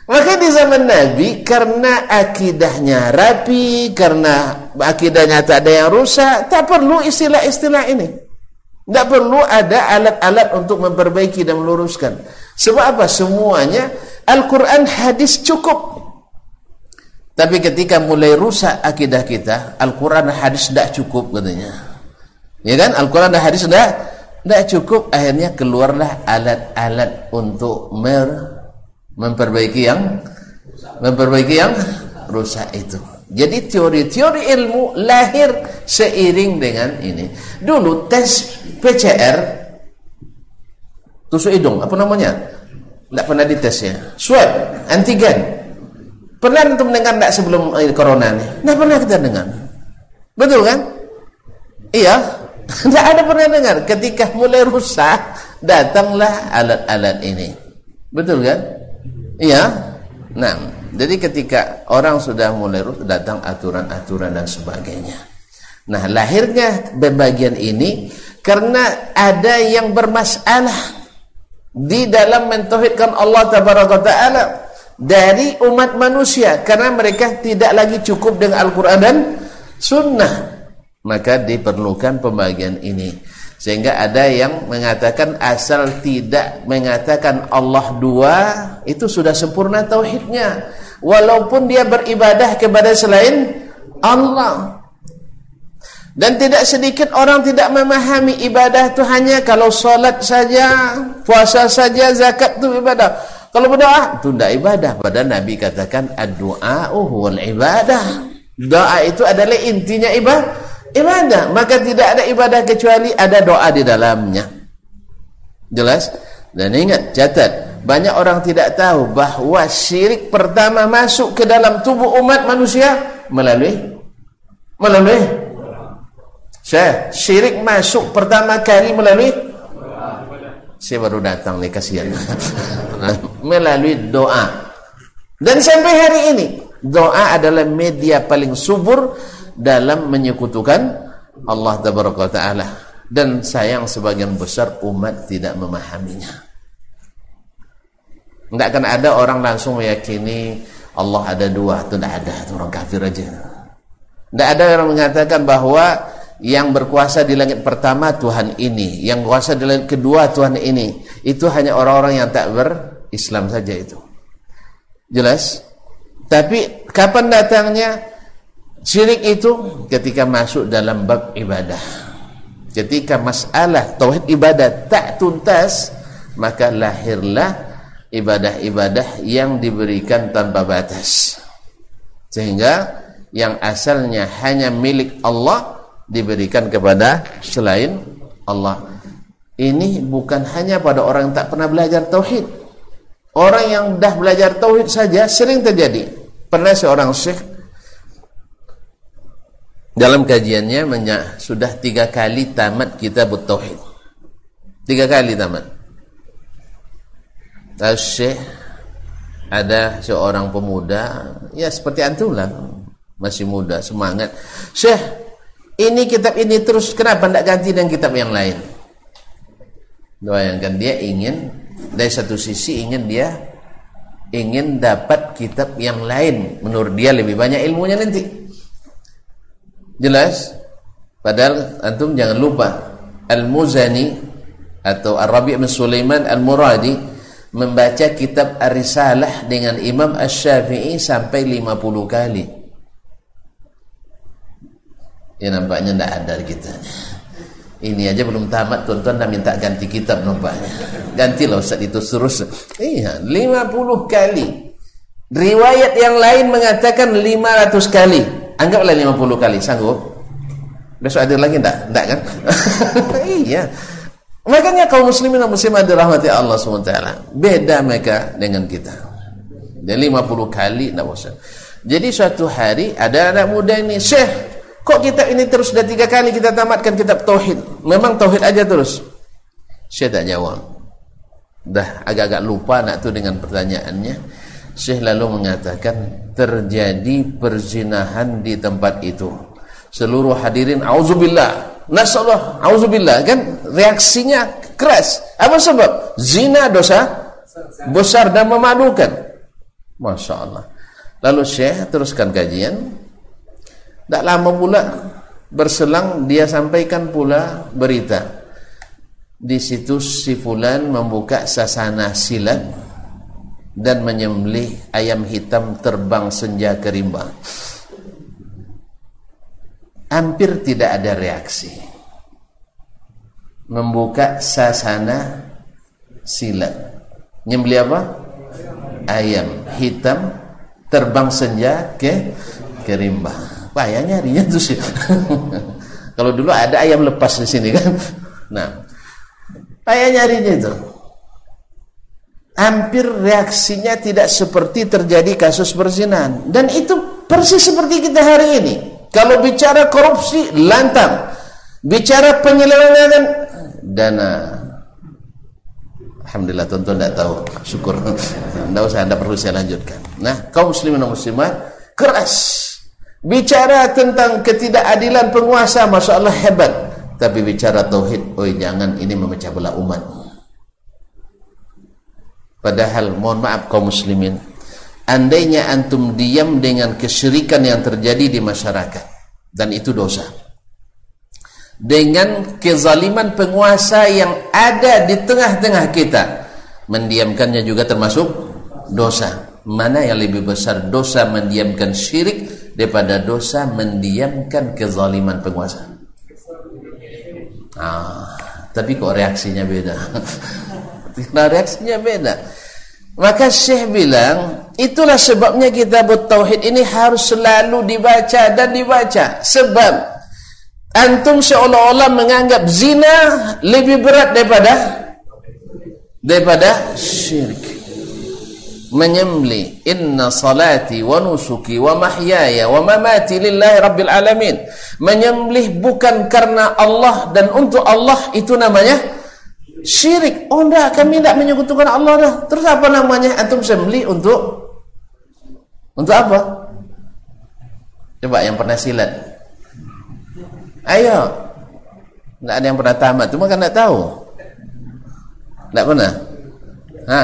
Maka di zaman Nabi karena akidahnya rapi, karena akidahnya tak ada yang rusak, tak perlu istilah-istilah ini. Tidak perlu ada alat-alat untuk memperbaiki dan meluruskan. Sebab apa? Semuanya Al-Quran hadis cukup tapi ketika mulai rusak akidah kita Al-Quran hadis tidak cukup katanya. Ya kan? Al-Quran dan hadis tidak tidak cukup. Akhirnya keluarlah alat-alat untuk mer memperbaiki yang memperbaiki yang rusak itu. Jadi teori-teori ilmu lahir seiring dengan ini. Dulu tes PCR tusuk hidung apa namanya? Tidak pernah dites ya. Swab, antigen. Pernah untuk mendengar tidak sebelum eh, corona ini? Tidak pernah kita dengar. Betul kan? Iya. (laughs) Tidak ada pernah dengar. Ketika mulai rusak, datanglah alat-alat ini. Betul kan? Iya. Nah, jadi ketika orang sudah mulai rusak, datang aturan-aturan dan sebagainya. Nah, lahirnya pembagian ini karena ada yang bermasalah di dalam mentauhidkan Allah taala dari umat manusia karena mereka tidak lagi cukup dengan Al-Qur'an dan sunnah. Maka diperlukan pembagian ini. Sehingga ada yang mengatakan asal tidak mengatakan Allah dua itu sudah sempurna tauhidnya. Walaupun dia beribadah kepada selain Allah. Dan tidak sedikit orang tidak memahami ibadah itu hanya kalau solat saja, puasa saja, zakat itu ibadah. Kalau berdoa itu tidak ibadah. Padahal Nabi katakan ad-du'a huwal ibadah. Doa itu adalah intinya ibadah. Ibadah. Maka tidak ada ibadah kecuali ada doa di dalamnya. Jelas? Dan ingat, catat. Banyak orang tidak tahu bahawa syirik pertama masuk ke dalam tubuh umat manusia melalui melalui saya syirik masuk pertama kali melalui saya baru datang nih kasihan. (laughs) Melalui doa. Dan sampai hari ini doa adalah media paling subur dalam menyekutukan Allah Taala. Dan sayang sebagian besar umat tidak memahaminya. Tidak akan ada orang langsung meyakini Allah ada dua itu tidak ada itu orang kafir aja. Tidak ada orang mengatakan bahwa yang berkuasa di langit pertama Tuhan ini, yang berkuasa di langit kedua Tuhan ini. Itu hanya orang-orang yang tak berislam saja itu. Jelas? Tapi kapan datangnya syirik itu ketika masuk dalam bab ibadah. Ketika masalah tauhid ibadah tak tuntas, maka lahirlah ibadah-ibadah yang diberikan tanpa batas. Sehingga yang asalnya hanya milik Allah diberikan kepada selain Allah. Ini bukan hanya pada orang yang tak pernah belajar tauhid. Orang yang dah belajar tauhid saja sering terjadi. Pernah seorang syekh dalam kajiannya sudah tiga kali tamat kitab tauhid. Tiga kali tamat. Syekh ada seorang pemuda ya seperti antum lah masih muda semangat syekh ini kitab ini terus kenapa tidak ganti dengan kitab yang lain? Bayangkan dia ingin dari satu sisi ingin dia ingin dapat kitab yang lain. Menurut dia lebih banyak ilmunya nanti. Jelas? Padahal antum jangan lupa Al-Muzani atau Ar-Rabi' bin Sulaiman Al-Muradi membaca kitab Ar-Risalah dengan Imam Ash-Syafi'i sampai 50 kali Ya nampaknya tidak ada kita. Ini aja belum tamat tuan-tuan dah minta ganti kitab nampaknya. Gantilah Ustaz itu terus. Iya, 50 kali. Riwayat yang lain mengatakan 500 kali. Anggaplah 50 kali, sanggup? Besok ada lagi enggak? Enggak kan? (laughs) iya. Makanya kaum muslimin dan muslimat dirahmati Allah SWT. Beda mereka dengan kita. Dan 50 kali enggak usah. Jadi suatu hari ada anak muda ini, Syekh, Kok kitab ini terus sudah tiga kali kita tamatkan kitab Tauhid? Memang Tauhid aja terus? Syekh tak jawab. Dah agak-agak lupa nak tu dengan pertanyaannya. Syekh lalu mengatakan terjadi perzinahan di tempat itu. Seluruh hadirin auzubillah, nasallah, auzubillah kan reaksinya keras. Apa sebab? Zina dosa besar dan memalukan. Masya Allah. Lalu Syekh teruskan kajian tak lama pula berselang dia sampaikan pula berita. Di situs si fulan membuka sasana silat dan menyembelih ayam hitam terbang senja ke rimba. Hampir tidak ada reaksi. Membuka sasana silat. Nyembelih apa? Ayam hitam terbang senja ke ke payah nyarinya tuh (laughs) sih kalau dulu ada ayam lepas di sini kan. Nah payah nyarinya itu. Hampir reaksinya tidak seperti terjadi kasus perzinahan dan itu persis seperti kita hari ini. Kalau bicara korupsi lantang. Bicara penyelewengan dana. Alhamdulillah tuan-tuan tidak tahu. Syukur. (laughs) Tidak usah anda perlu saya lanjutkan. Nah kaum muslimin dan muslimat keras bicara tentang ketidakadilan penguasa Masya Allah hebat. Tapi bicara tauhid oi jangan ini memecah belah umat. Padahal mohon maaf kaum muslimin andainya antum diam dengan kesyirikan yang terjadi di masyarakat dan itu dosa. Dengan kezaliman penguasa yang ada di tengah-tengah kita mendiamkannya juga termasuk dosa. Mana yang lebih besar dosa mendiamkan syirik daripada dosa mendiamkan kezaliman penguasa. Ah, tapi kok reaksinya beda? Karena (laughs) reaksinya beda. Maka Syekh bilang itulah sebabnya kitab Tauhid ini harus selalu dibaca dan dibaca. Sebab antum seolah-olah menganggap zina lebih berat daripada daripada syirik menyembeli inna salati wa nusuki wa mahyaya wa mamati lillahi rabbil alamin. Menyembelih bukan karena Allah dan untuk Allah itu namanya syirik. Oh enggak kami tidak menyekutukan Allah dah terus apa namanya? Antum sembeli untuk untuk apa? Coba yang pernah silat. Ayo. Tidak ada yang pernah tamat cuma kan tidak tahu. Tidak pernah? Ha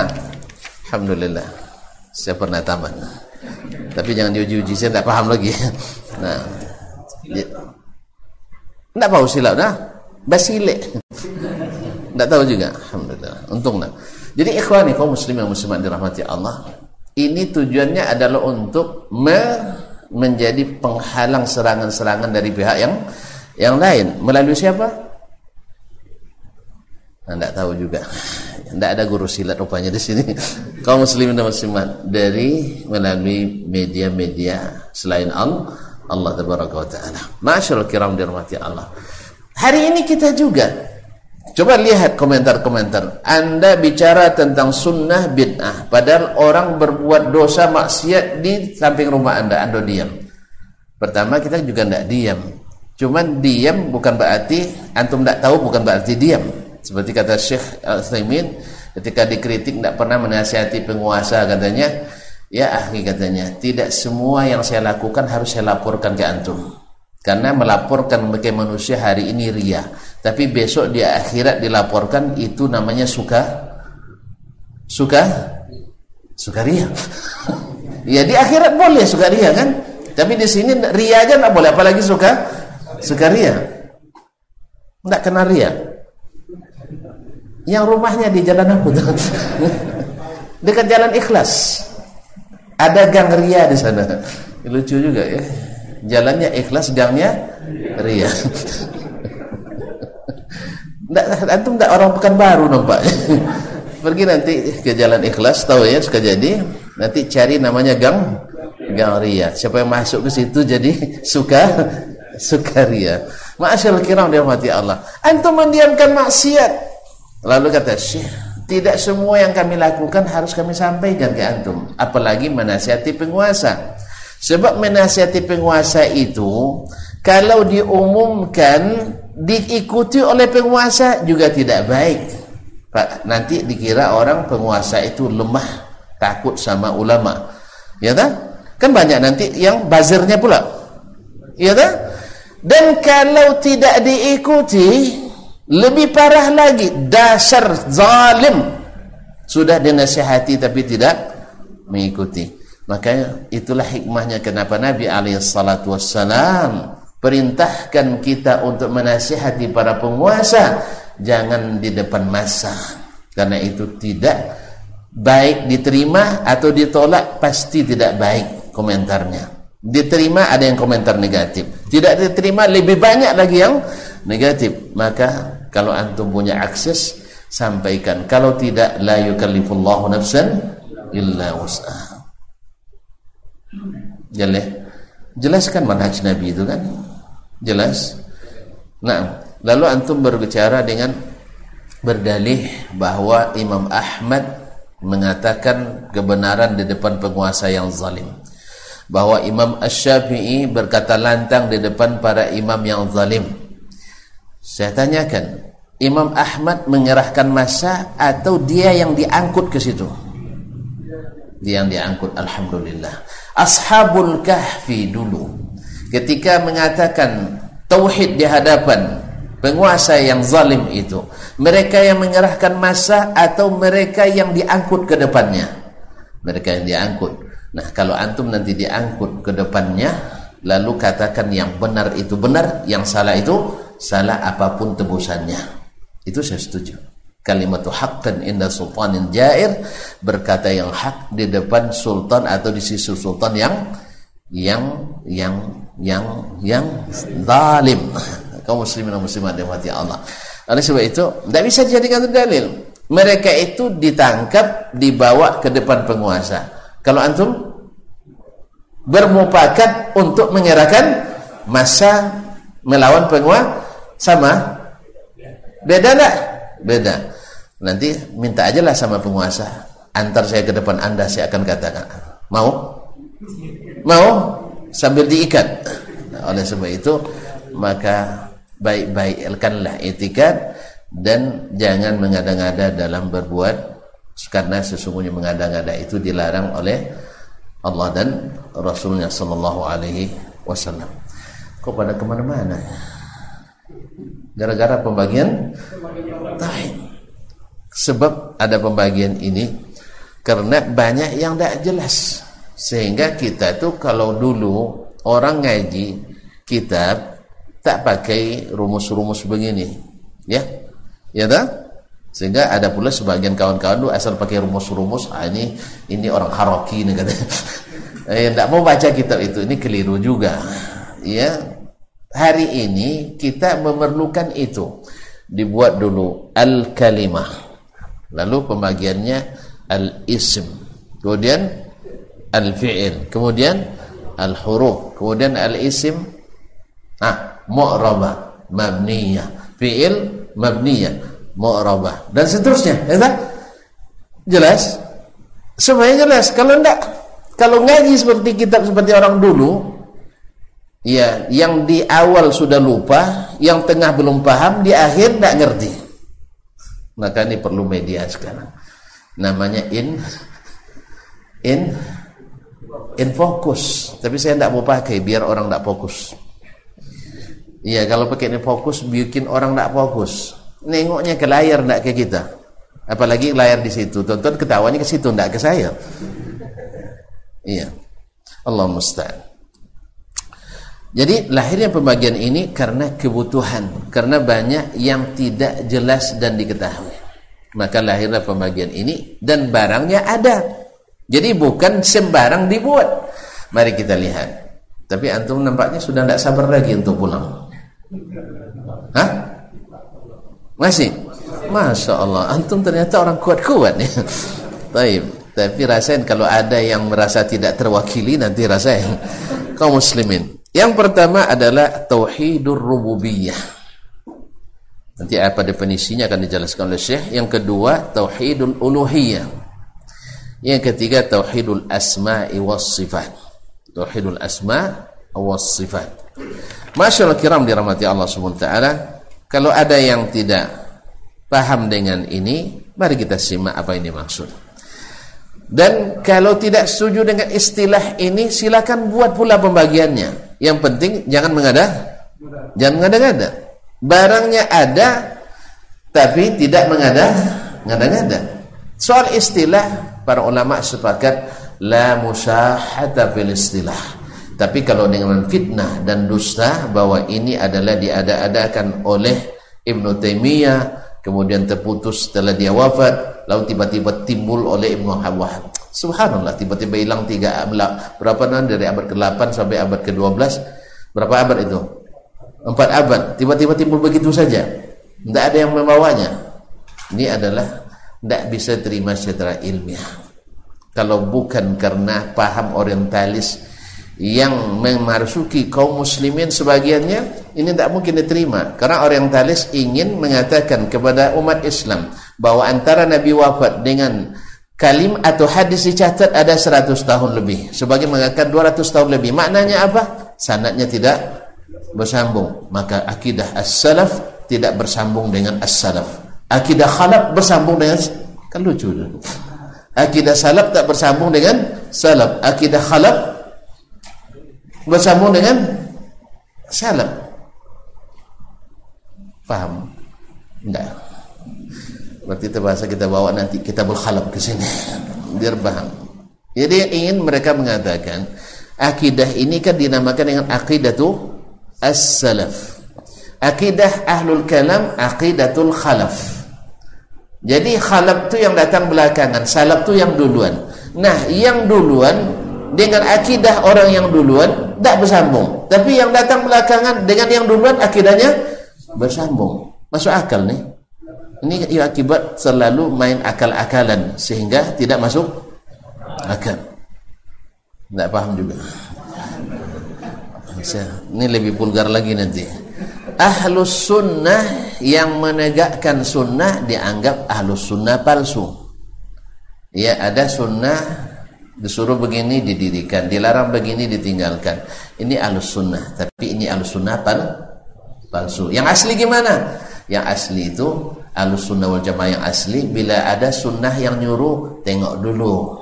Alhamdulillah saya pernah tamat tapi jangan diuji-uji saya tidak paham lagi. Nah tidak tahu silap nah basilek tidak tahu juga. Alhamdulillah. Untung nah jadi ikhwani kaum muslim yang muslimat dirahmati Allah ini tujuannya adalah untuk me menjadi penghalang serangan-serangan dari pihak yang yang lain. Melalui siapa? Tidak tahu juga. Tidak ada guru silat rupanya di sini. (laughs) Kaum muslimin dan muslimat dari melalui media-media selain Allah, Allah tabaraka wa taala. Masyaallah kiram dirahmati Allah. Hari ini kita juga coba lihat komentar-komentar. Anda bicara tentang sunnah bid'ah, padahal orang berbuat dosa maksiat di samping rumah Anda, Anda diam. Pertama kita juga tidak diam. Cuman diam bukan berarti antum tidak tahu bukan berarti diam seperti kata Syekh Al-Utsaimin ketika dikritik tidak pernah menasihati penguasa katanya, ya ahli katanya, tidak semua yang saya lakukan harus saya laporkan ke antum. Karena melaporkan sebagai manusia hari ini ria, tapi besok di akhirat dilaporkan itu namanya suka suka suka ria. (laughs) ya di akhirat boleh suka ria kan? Tapi di sini ria aja nggak boleh, apalagi suka suka ria. Tidak kena ria yang rumahnya di jalan apa (laughs) dekat jalan ikhlas. Ada gang ria di sana. Lucu juga ya. Jalannya ikhlas gangnya ria. (laughs) Nggak, antum orang pekan baru nampak. (laughs) Pergi nanti ke jalan ikhlas tahu ya suka jadi. Nanti cari namanya gang gang ria. Siapa yang masuk ke situ jadi suka suka ria. Masyaallah kiram dirahmati Allah. Antum mendiamkan maksiat Lalu kata Syekh, tidak semua yang kami lakukan harus kami sampaikan ke antum, apalagi menasihati penguasa. Sebab menasihati penguasa itu kalau diumumkan diikuti oleh penguasa juga tidak baik. Pak, nanti dikira orang penguasa itu lemah, takut sama ulama. Ya tak? Kan banyak nanti yang buzzernya pula. Ya tak? Dan kalau tidak diikuti lebih parah lagi dasar zalim. Sudah dinasihati tapi tidak mengikuti. Makanya itulah hikmahnya kenapa Nabi alaihi salatu wassalam perintahkan kita untuk menasihati para penguasa jangan di depan masa. Karena itu tidak baik diterima atau ditolak pasti tidak baik komentarnya. Diterima ada yang komentar negatif. Tidak diterima lebih banyak lagi yang negatif. Maka kalau antum punya akses sampaikan. Kalau tidak la yukallifullahu nafsan illa wus'aha. Jelas? Jelaskan manhaj nabi itu kan? Jelas? Nah lalu antum berbicara dengan berdalih bahwa Imam Ahmad mengatakan kebenaran di depan penguasa yang zalim. Bahwa Imam Ash-Syafi'i berkata lantang di depan para imam yang zalim saya tanyakan, Imam Ahmad menyerahkan masa atau dia yang diangkut ke situ? Dia yang diangkut, Alhamdulillah. Ashabul Kahfi dulu. ketika mengatakan tauhid di hadapan penguasa yang zalim itu mereka yang menyerahkan masa atau mereka yang diangkut ke depannya mereka yang diangkut nah kalau antum nanti diangkut ke depannya lalu katakan yang benar itu benar yang salah itu salah apa pun tebusannya itu saya setuju kalimat haqqan inda sultanin jair berkata yang hak di depan sultan atau di sisi sultan yang yang yang yang yang zalim kaum muslimin dan muslimat mati Allah. Oleh sebab itu, tidak bisa dijadikan dalil. Mereka itu ditangkap, dibawa ke depan penguasa. Kalau antum bermupakat untuk menyerahkan masa melawan penguasa sama beda tak? Beda. Nanti minta aja lah sama penguasa. Antar saya ke depan anda, saya akan katakan. Mau? Mau? Sambil diikat. Nah, oleh sebab itu, maka baik-baikkanlah etika dan jangan mengada-ngada dalam berbuat karena sesungguhnya mengada-ngada itu dilarang oleh Allah dan Rasulnya Sallallahu Alaihi Wasallam. Kok pada ke mana-mana? Gara-gara pembagian? Tahim. Sebab ada pembagian ini karena banyak yang tidak jelas. Sehingga kita tuh kalau dulu orang ngaji kitab tak pakai rumus-rumus begini ya. Ya dah sehingga ada pula sebagian kawan-kawan tuh asal pakai rumus-rumus ah, ini ini orang haroki nih kata (laughs) eh, tidak mau baca kitab itu ini keliru juga ya hari ini kita memerlukan itu. Dibuat dulu al kalimah lalu pembagiannya al ism kemudian al fi'il kemudian al huruf kemudian al ism ah mu'rabah mabniyah. Fi'il mabniyah mu'rabah. Dan seterusnya ya jelas? Semuanya jelas. Kalau enggak kalau ngaji seperti kitab seperti orang dulu ya yang di awal sudah lupa yang tengah belum paham di akhir enggak ngerti maka ini perlu media sekarang namanya in in in fokus tapi saya tidak mau pakai biar orang tidak fokus Iya, kalau pakai ini fokus bikin orang tidak fokus. Nengoknya ke layar tidak ke kita. Apalagi layar di situ. Tonton ketawanya ke situ, tidak ke saya. Iya. Allah musta'an. Jadi lahirnya pembagian ini karena kebutuhan, karena banyak yang tidak jelas dan diketahui. Maka lahirlah pembagian ini dan barangnya ada. Jadi bukan sembarang dibuat. Mari kita lihat. Tapi antum nampaknya sudah tidak sabar lagi untuk pulang. Hah? Masih? Masya Allah Antum ternyata orang kuat-kuat nih Taib. Tapi rasain kalau ada yang merasa tidak terwakili Nanti rasain Kau muslimin Yang pertama adalah Tauhidur Rububiyah Nanti apa definisinya akan dijelaskan oleh Syekh. Yang kedua Tauhidul Uluhiyah. Yang ketiga Tauhidul Asma'i was Sifat. Tauhidul Asma' was Sifat. Masyaallah kiram dirahmati Allah SWT Kalau ada yang tidak paham dengan ini Mari kita simak apa ini maksud Dan kalau tidak setuju dengan istilah ini Silakan buat pula pembagiannya Yang penting jangan mengada Jangan mengada-ngada. Barangnya ada Tapi tidak mengada Ngada-ngada Soal istilah Para ulama sepakat La musyahata fil istilah. Tapi kalau dengan fitnah dan dusta bahwa ini adalah diada-adakan oleh Ibn Taimiyah, kemudian terputus setelah dia wafat, lalu tiba-tiba timbul oleh Ibn Wahab. Subhanallah, tiba-tiba hilang tiga berapa nanti dari abad ke-8 sampai abad ke-12. Berapa abad itu? Empat abad. Tiba-tiba timbul begitu saja. Tidak ada yang membawanya. Ini adalah tidak bisa terima secara ilmiah. Kalau bukan karena paham orientalis yang memarsuki kaum muslimin sebagiannya ini tidak mungkin diterima karena orientalis ingin mengatakan kepada umat Islam bahwa antara Nabi wafat dengan kalim atau hadis dicatat ada 100 tahun lebih. Sebagian mengatakan 200 tahun lebih. Maknanya apa? sanatnya tidak bersambung. Maka akidah as-salaf tidak bersambung dengan as-salaf. Akidah khalaf bersambung dengan kan lucu akidah salaf tak bersambung dengan salaf. Akidah khalaf bersambung dengan salaf. Paham enggak berarti itu bahasa kita bawa nanti kita berkhalab ke sini. Biar paham. Jadi ingin mereka mengatakan akidah ini kan dinamakan dengan akidah tuh as-salaf. Akidah ahlul kalam aqidatul khalaf. Jadi khalaf itu yang datang belakangan salaf itu yang duluan. Nah yang duluan dengan akidah orang yang duluan tidak bersambung. Tapi yang datang belakangan dengan yang duluan akidahnya bersambung. Masuk akal nih ini akibat selalu main akal-akalan sehingga tidak masuk akal. Tidak paham juga. Ini lebih vulgar lagi nanti. Ahlus sunnah yang menegakkan sunnah dianggap ahlus sunnah palsu. Ya ada sunnah disuruh begini didirikan dilarang begini ditinggalkan. Ini ahlus sunnah tapi ini ahlus sunnah pal palsu. Yang asli gimana? Yang asli itu ahlus sunnah wal jamaah yang asli bila ada sunnah yang nyuruh tengok dulu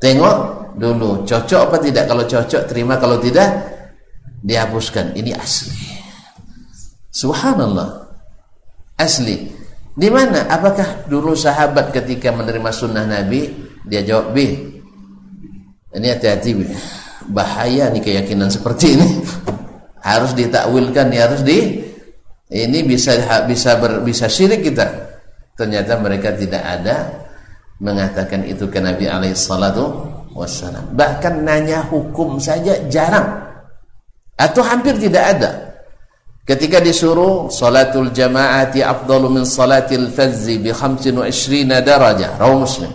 tengok dulu cocok apa tidak kalau cocok terima kalau tidak dihapuskan ini asli Subhanallah. Asli. Di mana? Apakah dulu sahabat ketika menerima sunnah Nabi dia jawab B. Ini hati-hati bahaya nih keyakinan seperti ini. (laughs) harus ditakwilkan, harus di ini bisa bisa ber, bisa syirik kita. Ternyata mereka tidak ada mengatakan itu ke Nabi alaihi wassalam. Bahkan nanya hukum saja jarang atau hampir tidak ada. Ketika disuruh salatul jamaati afdalu min salatil fazzi bi 25 darajah, rawi Muslim.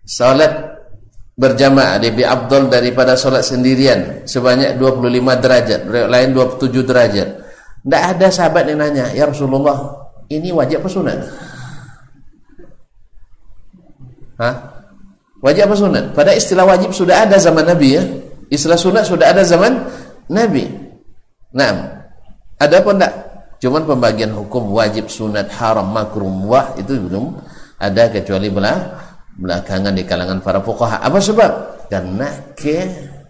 Salat berjamaah lebih afdal daripada salat sendirian sebanyak 25 derajat, lain 27 derajat. Tidak ada sahabat yang nanya, "Ya Rasulullah, ini wajib apa sunat?" Hah? Wajib apa sunat? Pada istilah wajib sudah ada zaman Nabi ya. Istilah sunat sudah ada zaman Nabi. Nah, ada apa enggak? Cuman pembagian hukum wajib, sunat, haram, makruh, wah itu belum ada kecuali belah belakangan di kalangan para fuqaha. Apa sebab? Karena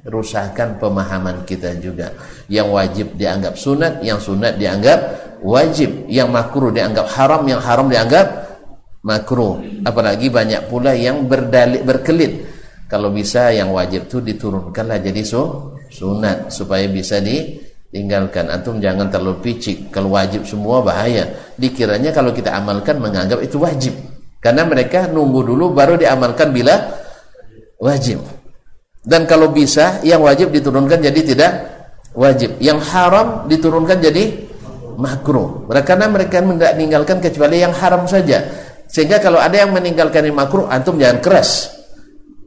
kerusakan pemahaman kita juga. Yang wajib dianggap sunat, yang sunat dianggap wajib, yang makruh dianggap haram, yang haram dianggap makruh. Apalagi banyak pula yang berdalik berkelit. Kalau bisa yang wajib itu diturunkanlah jadi so, sunat supaya bisa di tinggalkan antum jangan terlalu picik kalau wajib semua bahaya dikiranya kalau kita amalkan menganggap itu wajib karena mereka nunggu dulu baru diamalkan bila wajib dan kalau bisa yang wajib diturunkan jadi tidak wajib. Yang haram diturunkan jadi makruh. Karena mereka tidak meninggalkan kecuali yang haram saja. Sehingga kalau ada yang meninggalkan yang makruh antum jangan keras.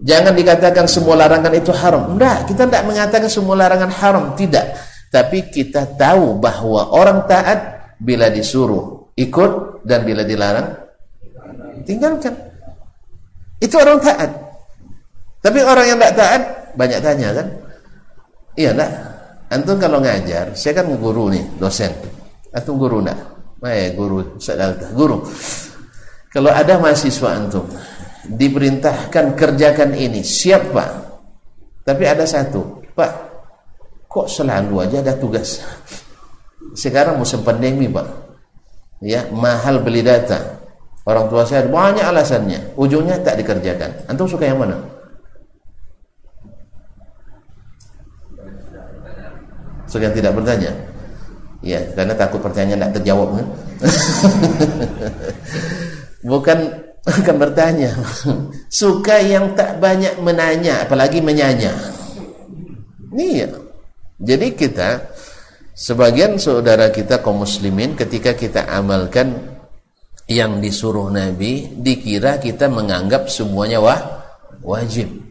Jangan dikatakan semua larangan itu haram. Enggak kita tidak mengatakan semua larangan haram. Tidak. Tapi kita tahu bahwa orang taat bila disuruh ikut dan bila dilarang tinggalkan. Itu orang taat. Tapi orang yang tidak taat banyak tanya kan? Iya enggak? Antum kalau ngajar, saya kan guru nih, dosen. Antum guru enggak? Eh, guru, guru. Kalau ada mahasiswa antum diperintahkan kerjakan ini, siap Pak. Tapi ada satu, Pak, Kok selalu aja ada tugas? Sekarang musim pandemi, Pak. Ya, mahal beli data. Orang tua saya banyak alasannya. Ujungnya tak dikerjakan. Antum suka yang mana? Suka yang tidak bertanya? Ya, karena takut pertanyaan tidak terjawab kan? (laughs) bukan bukan bertanya. (laughs) Suka yang tak banyak menanya, apalagi menyanya. Ini ya. Jadi kita sebagian saudara kita kaum muslimin ketika kita amalkan yang disuruh Nabi dikira kita menganggap semuanya wah, wajib.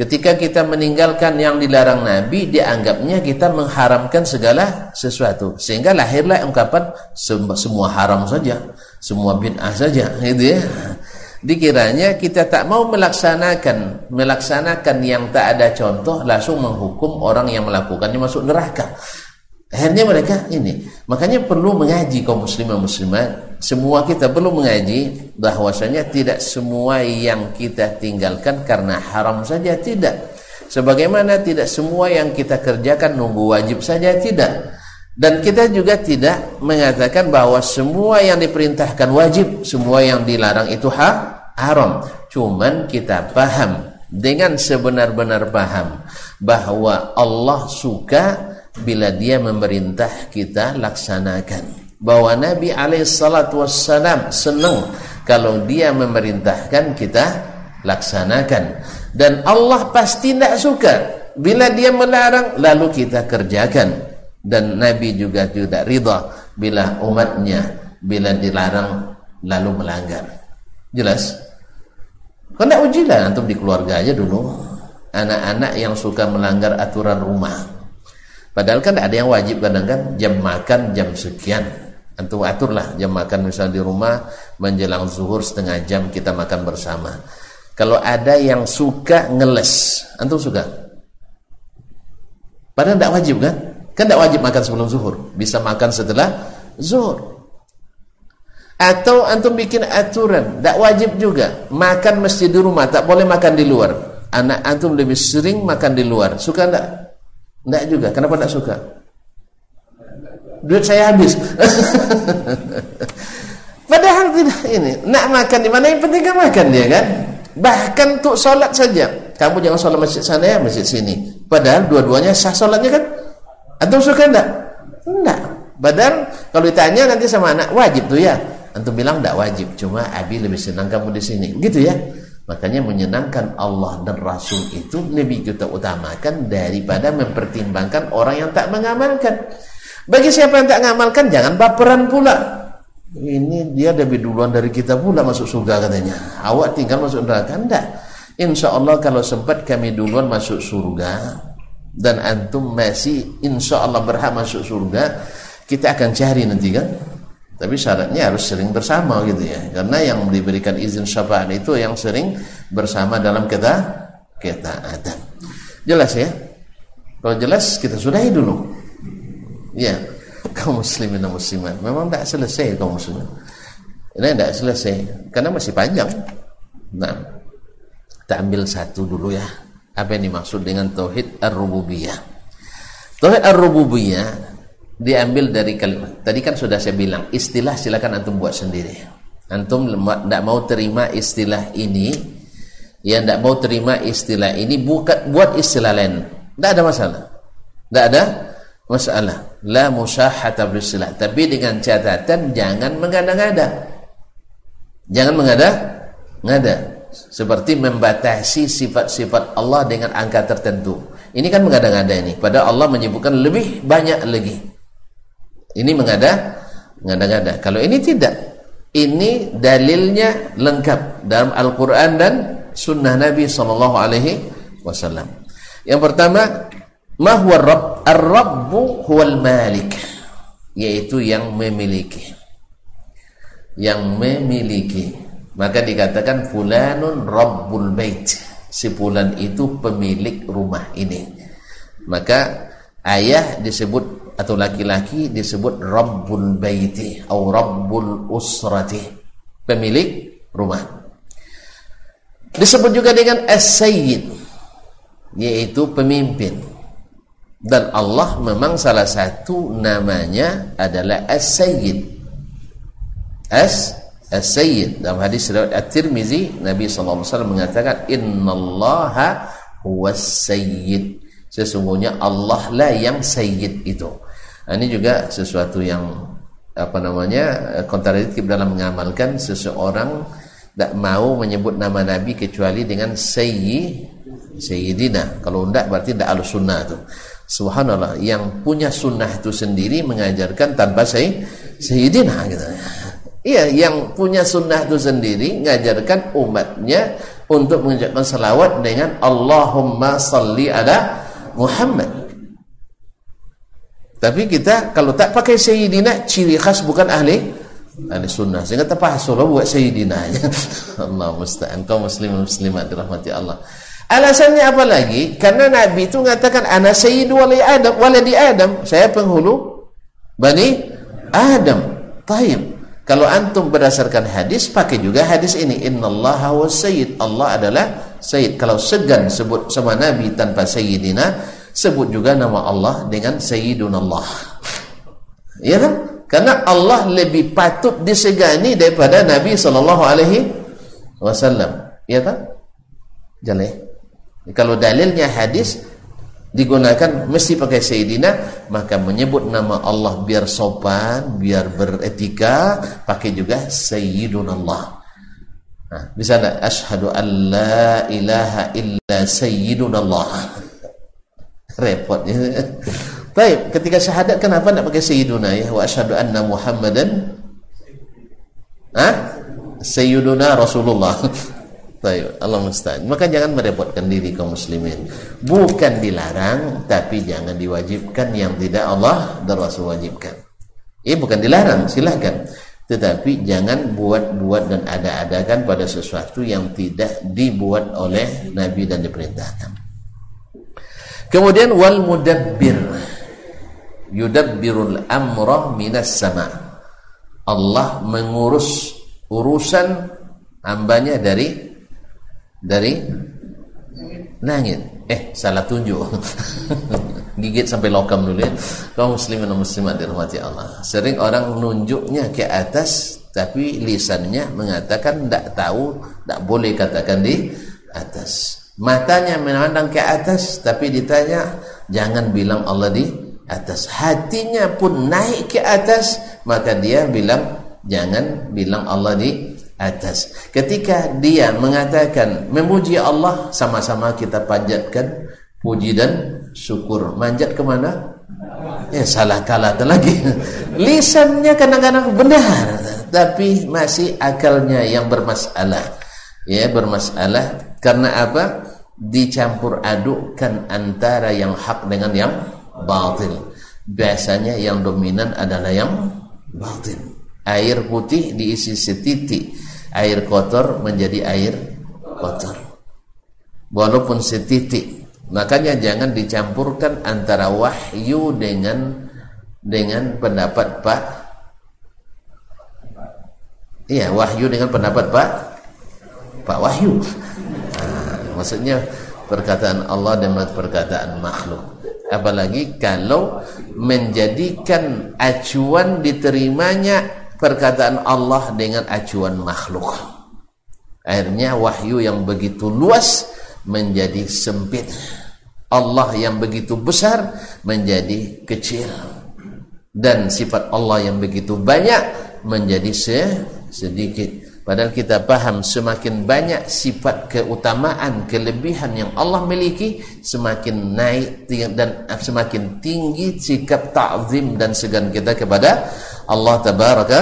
Ketika kita meninggalkan yang dilarang Nabi dianggapnya kita mengharamkan segala sesuatu. Sehingga lahirlah ungkapan semua haram saja, semua bid'ah saja gitu ya. Dikiranya kita tak mau melaksanakan melaksanakan yang tak ada contoh langsung menghukum orang yang melakukannya masuk neraka akhirnya mereka ini. Makanya perlu mengaji kaum muslimah muslimat. Semua kita perlu mengaji bahwasanya tidak semua yang kita tinggalkan karena haram saja tidak. Sebagaimana tidak semua yang kita kerjakan nunggu wajib saja tidak. Dan kita juga tidak mengatakan bahwa semua yang diperintahkan wajib semua yang dilarang itu ha haram. Cuman kita paham dengan sebenar-benar paham bahwa Allah suka bila dia memerintah kita laksanakan. Bahwa Nabi alaihissalatu wassalam senang kalau dia memerintahkan kita laksanakan. Dan Allah pasti tidak suka bila dia melarang lalu kita kerjakan. Dan Nabi juga tidak ridha bila umatnya bila dilarang lalu melanggar. Jelas? Tidak ujilah antum di keluarga aja dulu. Anak-anak yang suka melanggar aturan rumah padahal kan ada yang wajib kadang kan jam makan jam sekian. Antum aturlah jam makan misalnya di rumah menjelang zuhur setengah jam kita makan bersama. Kalau ada yang suka ngeles antum suka? Padahal tidak wajib kan? Kan tidak wajib makan sebelum zuhur. Bisa makan setelah zuhur. Atau antum bikin aturan tidak wajib juga makan mesti di rumah tak boleh makan di luar. Anak antum lebih sering makan di luar. Suka tidak tidak juga. Kenapa tidak suka? Duit saya habis. (laughs) Padahal tidak ini. Nak makan di mana? Yang penting kan makan dia kan? Bahkan untuk solat saja. Kamu jangan solat masjid sana ya masjid sini. Padahal dua-duanya sah solatnya kan? Antum suka enggak? Enggak. Padahal kalau ditanya nanti sama anak wajib tuh ya. Antum bilang enggak wajib. Cuma abi lebih senang kamu di sini. Gitu ya makanya menyenangkan Allah dan Rasul itu lebih kita utamakan daripada mempertimbangkan orang yang tak mengamalkan bagi siapa yang tak mengamalkan jangan baperan pula. Ini dia lebih duluan dari kita pula masuk surga katanya. Awak tinggal masuk neraka enggak? Insya Allah kalau sempat kami duluan masuk surga dan antum masih insya Allah berhak masuk surga, kita akan cari nanti kan. Tapi syaratnya harus sering bersama gitu ya. Karena yang diberikan izin syafaat itu yang sering bersama dalam kita ketaatan. Jelas ya? Kalau jelas kita sudahi dulu. Ya, kaum muslimin dan muslimat memang tidak selesai kaum muslimin. Ini tidak selesai karena masih panjang. Nah, kita ambil satu dulu ya. Apa yang dimaksud dengan tauhid ar-rububiyah? Tauhid ar-rububiyah diambil dari kalimat. Tadi kan sudah saya bilang, istilah silakan antum buat sendiri. Antum tidak mau terima istilah ini, ya tidak mau terima istilah ini bukan buat istilah lain. Tidak ada masalah. Tidak ada masalah la musyahata bersilah tapi dengan catatan jangan mengada-ngada jangan mengada-ngada seperti membatasi sifat-sifat Allah dengan angka tertentu ini kan mengada-ngada ini pada Allah menyebutkan lebih banyak lagi ini mengada ngada-ngada kalau ini tidak ini dalilnya lengkap dalam Al-Quran dan sunnah Nabi Sallallahu Alaihi Wasallam yang pertama Ma huwa Rabb? Ar-Rabbu huwal Malik. Yaitu yang memiliki. Yang memiliki. Maka dikatakan fulanun Rabbul Bait. Si fulan itu pemilik rumah ini. Maka ayah disebut atau laki-laki disebut Rabbul Baiti atau Rabbul Usrati. Pemilik rumah. Disebut juga dengan As-Sayyid yaitu pemimpin. Dan Allah memang salah satu namanya adalah As-Sayyid. As As-Sayyid. Dalam hadis riwayat At-Tirmizi Nabi SAW mengatakan innallaha huwas sayyid. Sesungguhnya Allah lah yang sayyid itu nah, ini juga sesuatu yang apa namanya kontradiktif dalam mengamalkan seseorang tidak mau menyebut nama Nabi kecuali dengan sayyid sayyidina kalau tidak berarti tidak alus sunnah itu Subhanallah, yang punya sunnah itu sendiri mengajarkan tanpa say, sayyidina gitu. Iya, yang punya sunnah itu sendiri mengajarkan umatnya untuk mengucapkan salawat dengan Allahumma salli ala Muhammad. Tapi kita kalau tak pakai sayyidina ciri khas bukan ahli ahli sunnah. Sehingga terpaksa buat sayyidina. (laughs) Allah musta'an kaum muslimin muslimat dirahmati Allah. Alasannya apa lagi? Karena Nabi itu mengatakan ana sayyidu waladi Adam, waladi Adam. Saya penghulu Bani Adam. Taib. Kalau antum berdasarkan hadis, pakai juga hadis ini. Innallaha was sayyid. Allah adalah Sayyid. Kalau segan sebut sama Nabi tanpa Sayyidina, sebut juga nama Allah dengan Sayyidun Allah. Ya kan? Karena Allah lebih patut disegani daripada Nabi sallallahu alaihi wasallam. Ya kan? Jaleh. Kalau dalilnya hadis digunakan mesti pakai Sayyidina maka menyebut nama Allah biar sopan biar beretika pakai juga Sayyidun Allah nah, sana ashadu an la ilaha illa Sayyidun Allah repot ya (laughs) Baik, ketika syahadat kenapa nak pakai sayyiduna ya? Wa asyhadu anna Muhammadan ha? Sayyiduna Rasulullah. (laughs) Baik, Allah musta'an. Maka jangan merepotkan diri kaum muslimin. Bukan dilarang, tapi jangan diwajibkan yang tidak Allah dan Rasul wajibkan. Ini bukan dilarang, silahkan. Tetapi jangan buat-buat dan ada-adakan pada sesuatu yang tidak dibuat oleh Nabi dan diperintahkan. Kemudian wal mudabbir. Yudabbirul amra minas sama. Allah mengurus urusan hambanya dari dari langit. Eh salah tunjuk. (laughs) Gigit sampai lokam dulu ya. Kaum muslimin dan muslimat dirahmati Allah. Sering orang nunjuknya ke atas tapi lisannya mengatakan tidak tahu tidak boleh katakan di atas matanya memandang ke atas tapi ditanya jangan bilang Allah di atas. Hatinya pun naik ke atas maka dia bilang jangan bilang Allah di atas. Ketika dia mengatakan memuji Allah sama-sama kita panjatkan puji dan syukur. Manjat ke mana ya salah kalah lagi. (laughs) Lisannya kadang-kadang benar tapi masih akalnya yang bermasalah. Ya bermasalah. Karena apa dicampur adukkan antara yang hak dengan yang batil. Biasanya yang dominan adalah yang batil. Air putih diisi setitik, air kotor menjadi air kotor. Walaupun setitik. Makanya jangan dicampurkan antara wahyu dengan dengan pendapat Pak Iya, wahyu dengan pendapat Pak Pak Wahyu. Maksudnya perkataan Allah dan perkataan makhluk. Apalagi kalau menjadikan acuan diterimanya perkataan Allah dengan acuan makhluk. Akhirnya wahyu yang begitu luas menjadi sempit. Allah yang begitu besar menjadi kecil. Dan sifat Allah yang begitu banyak menjadi sedikit Padahal kita paham semakin banyak sifat keutamaan, kelebihan yang Allah miliki, semakin naik dan semakin tinggi sikap ta'zim dan segan kita kepada Allah Tabaraka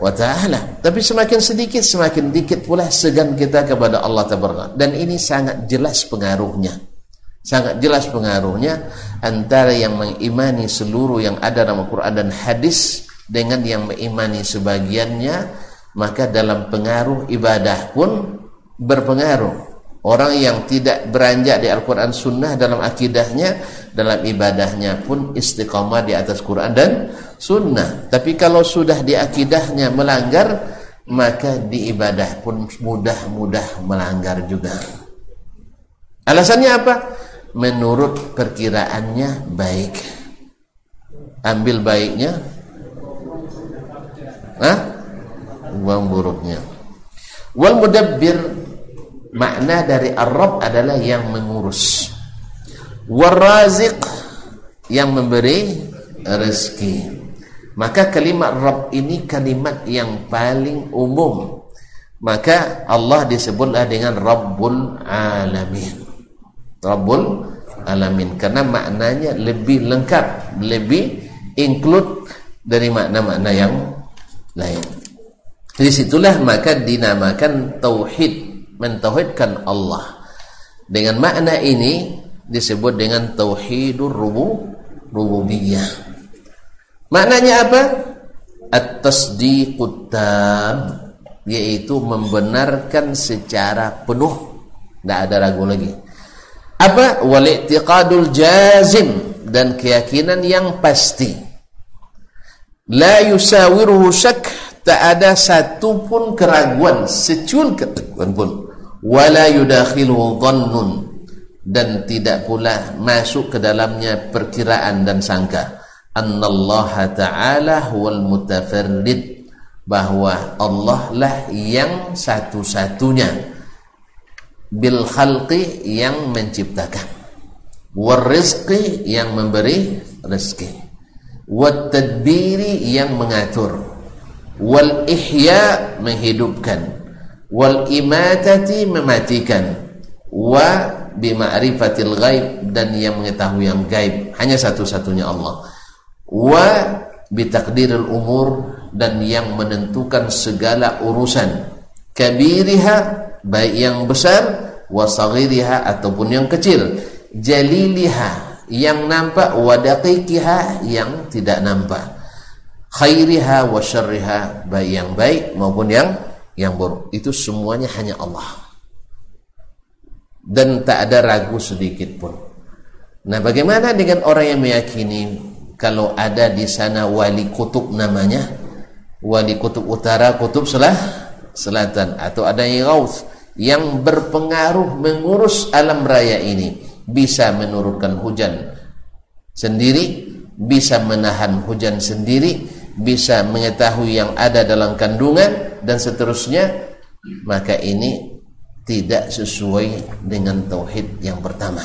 wa Ta'ala. Tapi semakin sedikit, semakin dikit pula segan kita kepada Allah Tabaraka. Dan ini sangat jelas pengaruhnya. Sangat jelas pengaruhnya antara yang mengimani seluruh yang ada dalam Al-Quran dan hadis dengan yang mengimani sebagiannya maka dalam pengaruh ibadah pun berpengaruh. Orang yang tidak beranjak di Al-Quran Sunnah dalam akidahnya dalam ibadahnya pun istiqamah di atas Quran dan Sunnah. Tapi kalau sudah di akidahnya melanggar maka di ibadah pun mudah-mudah melanggar juga. Alasannya apa? menurut perkiraannya baik. Ambil baiknya. Hah? Buang buruknya. Wal mudabbir makna dari ar-rabb adalah yang mengurus. Waraziq yang memberi rezeki. Maka kalimat rabb ini kalimat yang paling umum. Maka Allah disebutlah dengan rabbul alamin. Rabbul alamin. Karena maknanya lebih lengkap lebih include dari makna-makna yang lain Di situlah maka dinamakan tauhid, mentauhidkan Allah. Dengan makna ini disebut dengan tauhidur rubu rububiyah. Maknanya apa? At-tasdiqut tam, yaitu membenarkan secara penuh, tidak ada ragu lagi. Apa? Wal jazim dan keyakinan yang pasti. La yusawiruhu syak tak ada satu pun keraguan secul keraguan pun. Wala yudakhiluhu dhannun. Dan tidak pula masuk ke dalamnya perkiraan dan sangka. Annallaha ta'ala huwal mutafarrid. Bahwa Allah lah yang satu-satunya. Bil khalqi yang menciptakan. War rizqi yang memberi rezeki. Wat tadbiri yang mengatur wal ihya menghidupkan. Wal imatati mematikan. Wa bima'rifatil ghaib dan yang mengetahui yang gaib. Hanya satu-satunya Allah. Wa bitakdiril umur dan yang menentukan segala urusan. Kabiriha baik yang besar wa saghiriha ataupun yang kecil. Jaliliha yang nampak. Wa daqiqiha yang tidak nampak khairiha wa syarriha baik yang baik maupun yang yang buruk. Itu semuanya hanya Allah. Dan tak ada ragu sedikit pun. Nah bagaimana dengan orang yang meyakini kalau ada di sana wali kutub namanya? Wali kutub utara kutub selah selatan. Atau ada yang gaus yang berpengaruh mengurus alam raya ini. Bisa menurunkan hujan sendiri bisa menahan hujan sendiri bisa mengetahui yang ada dalam kandungan dan seterusnya maka ini tidak sesuai dengan tauhid yang pertama.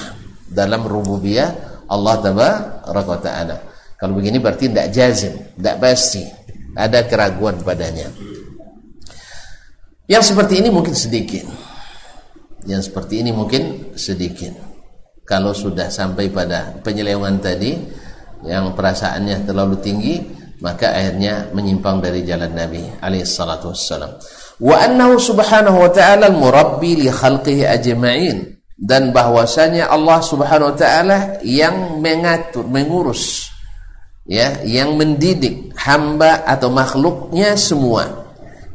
Dalam rububiyah Allah tabaraka taala. Kalau begini berarti tidak jazim tidak pasti. Ada keraguan padanya. Yang seperti ini mungkin sedikit. Yang seperti ini mungkin sedikit. Kalau sudah sampai pada penyelewangan tadi yang perasaannya terlalu tinggi maka akhirnya menyimpang dari jalan Nabi alaihi salatu wassalam. Wa annahu subhanahu wa ta'ala al-murabbi li khalqihi ajma'in. Dan bahwasanya Allah subhanahu wa ta'ala yang mengatur mengurus ya yang mendidik hamba atau makhluknya semua.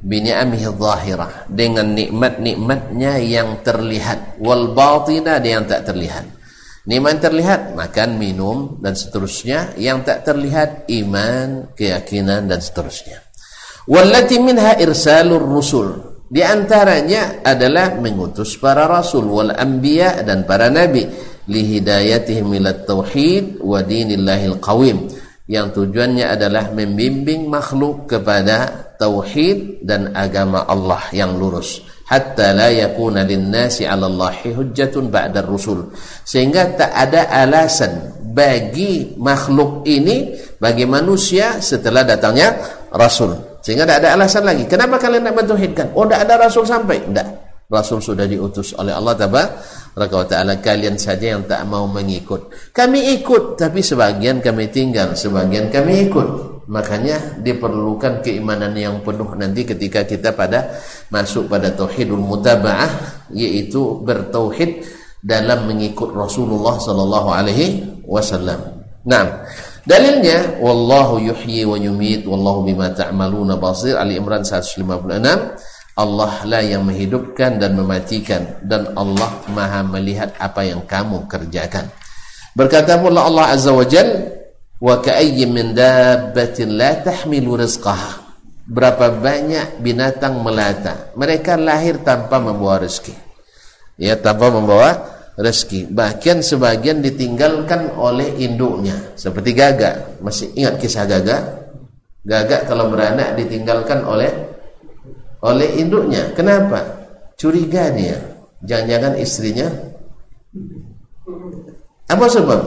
Bini'amihi zahirah. Dengan nikmat-nikmatnya yang terlihat. Wal batina yang tak terlihat Nikmat terlihat makan, minum dan seterusnya. Yang tak terlihat iman, keyakinan dan seterusnya. Wallati minha irsalur rusul. Di antaranya adalah mengutus para rasul wal anbiya dan para nabi lihidayatihim ila tauhid wa dinillahil qawim. Yang tujuannya adalah membimbing makhluk kepada tauhid dan agama Allah yang lurus hatta la yakuna linnasi 'ala Allahi hujjatun ba'da rusul. Sehingga tak ada alasan bagi makhluk ini bagi manusia setelah datangnya rasul. Sehingga tidak ada alasan lagi. Kenapa kalian tidak mentauhidkan? Oh tidak ada rasul sampai. Tidak rasul sudah diutus oleh Allah taala kalian saja yang tak mau mengikut. Kami ikut tapi sebagian kami tinggal sebagian kami ikut Makanya diperlukan keimanan yang penuh nanti ketika kita pada masuk pada tauhidul mutaba'ah yaitu bertauhid dalam mengikut Rasulullah sallallahu alaihi wasallam. Nah, dalilnya wallahu yuhyi wa yumit wallahu bima ta'maluna basir Ali Imran 156 Allah lah yang menghidupkan dan mematikan dan Allah Maha melihat apa yang kamu kerjakan. Berkata pula Allah Azza wa Jalla wa ka'ayyin min dabbatin la tahmilu berapa banyak binatang melata. Mereka lahir tanpa membawa rezeki. Ya tanpa membawa rezeki. Bahkan sebagian ditinggalkan oleh induknya. Seperti gagak. Masih ingat kisah gagak? Gagak kalau beranak ditinggalkan oleh oleh induknya. Kenapa? Curiga dia. Jangan-jangan istrinya. Apa sebab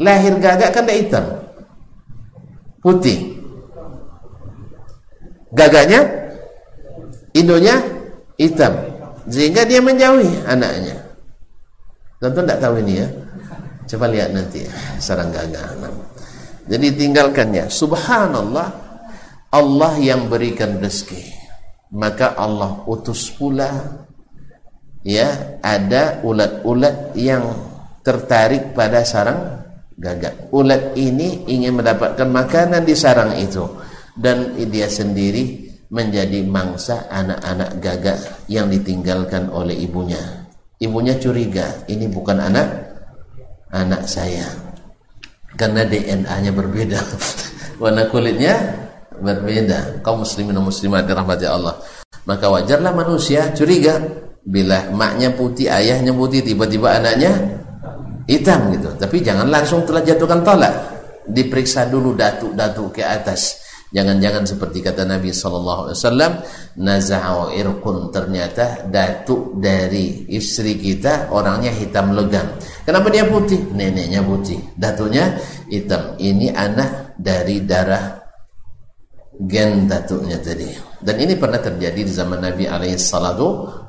lahir gagak kan tidak hitam? Putih. Gagaknya? Indonya hitam. Sehingga dia menjauhi anaknya. Tentu tidak tahu ini ya? Coba lihat nanti sarang gagak jadi tinggalkannya. Subhanallah. Allah yang berikan rezeki. Maka Allah utus pula ya ada ulat-ulat yang tertarik pada sarang gagak. Ulat ini ingin mendapatkan makanan di sarang itu dan dia sendiri menjadi mangsa anak-anak gagak yang ditinggalkan oleh ibunya. Ibunya curiga, ini bukan anak anak saya. Karena DNA-nya berbeda. (laughs) Warna kulitnya berbeda. Kaum muslimin dan muslimat dirahmati Allah. Maka wajarlah manusia curiga. bila maknya putih ayahnya putih tiba-tiba anaknya hitam gitu tapi jangan langsung telah jatuhkan tolak diperiksa dulu datuk-datuk ke atas Jangan-jangan seperti kata Nabi sallallahu alaihi wasallam, naza'u irqun ternyata datuk dari istri kita orangnya hitam legam. Kenapa dia putih? Neneknya putih, datuknya hitam. Ini anak dari darah gen datuknya tadi. Dan ini pernah terjadi di zaman Nabi alaihi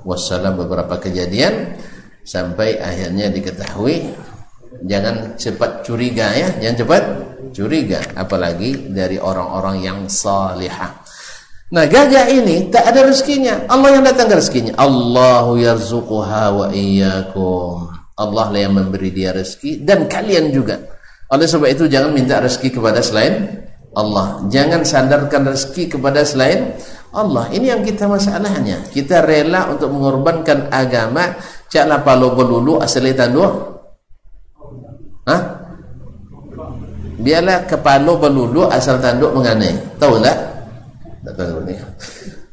wasallam beberapa kejadian sampai akhirnya diketahui jangan cepat curiga ya, jangan cepat curiga. Apalagi dari orang-orang yang salihah. Nah gajah ini tak ada rezekinya. Allah yang datang rezekinya. Allahu yarzuquha wa iyyakum. Allah lah yang memberi dia rezeki dan kalian juga. Oleh sebab itu jangan minta rezeki kepada selain Allah. Jangan sandarkan rezeki kepada selain Allah. Ini yang kita masalahnya. Kita rela untuk mengorbankan agama. Caklah palo belulu asal tanduk Hah? biarlah kepala berlulu asal tanduk mengenai. Tahu tak? Tak tahu ni.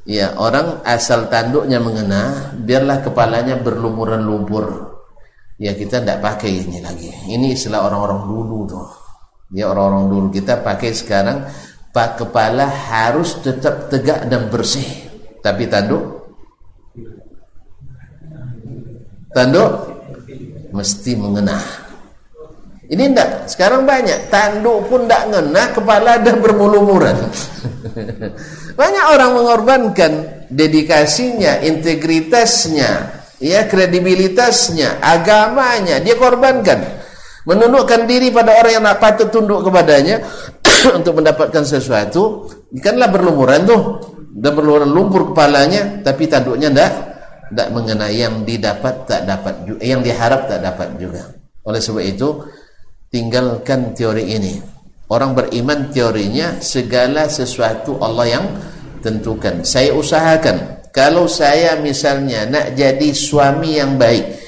Ya orang asal tanduknya mengena biarlah kepalanya berlumuran lumpur ya kita tidak pakai ini lagi. Ini istilah orang-orang dulu tuh ya orang-orang dulu. Kita pakai sekarang pak kepala harus tetap tegak dan bersih. Tapi tanduk? Tanduk? Mesti mengenah ini enggak, sekarang banyak tanduk pun enggak ngena, kepala dah bermulumuran. (laughs) banyak orang mengorbankan dedikasinya, integritasnya, ya kredibilitasnya, agamanya, dia korbankan. Menundukkan diri pada orang yang patut tunduk kepadanya (coughs) untuk mendapatkan sesuatu, ikanlah berlumuran tuh. Dan berlumuran lumpur kepalanya, tapi tanduknya enggak enggak mengenai yang didapat tak dapat yang diharap tak dapat juga. Oleh sebab itu, tinggalkan teori ini. Orang beriman teorinya segala sesuatu Allah yang tentukan. Saya usahakan kalau saya misalnya nak jadi suami yang baik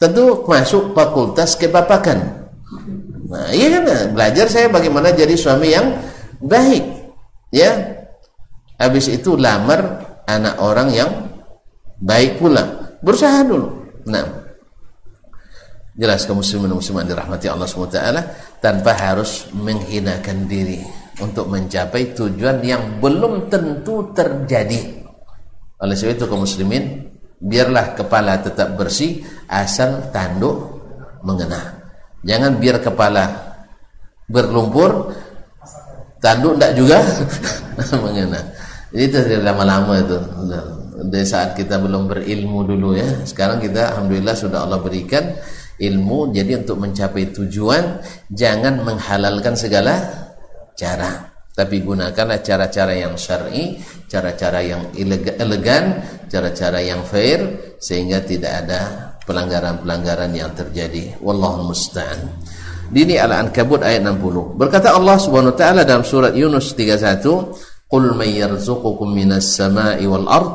tentu masuk fakultas kebapakan nah iya kan? Belajar saya bagaimana jadi suami yang baik ya. Habis itu lamar anak orang yang baik pula. Berusaha dulu. Nah jelas kaum muslimin muslimat dirahmati Allah SWT tanpa harus menghinakan diri untuk mencapai tujuan yang belum tentu terjadi. Oleh sebab itu kaum muslimin biarlah kepala tetap bersih asal tanduk mengena. Jangan biar kepala berlumpur tanduk tidak juga (laughs) mengena. Jadi itu lama-lama itu. Dari saat kita belum berilmu dulu ya sekarang kita Alhamdulillah sudah Allah berikan ilmu. Jadi untuk mencapai tujuan jangan menghalalkan segala cara. Tapi gunakanlah cara-cara yang syar'i cara-cara yang elegan cara-cara yang fair sehingga tidak ada pelanggaran-pelanggaran yang terjadi. Wallahu musta'an. Dini Al-Ankabut ayat 60 berkata Allah Subhanahu wa taala dalam surat Yunus 31 qul may yarzuqukum minas sama'i wal ard.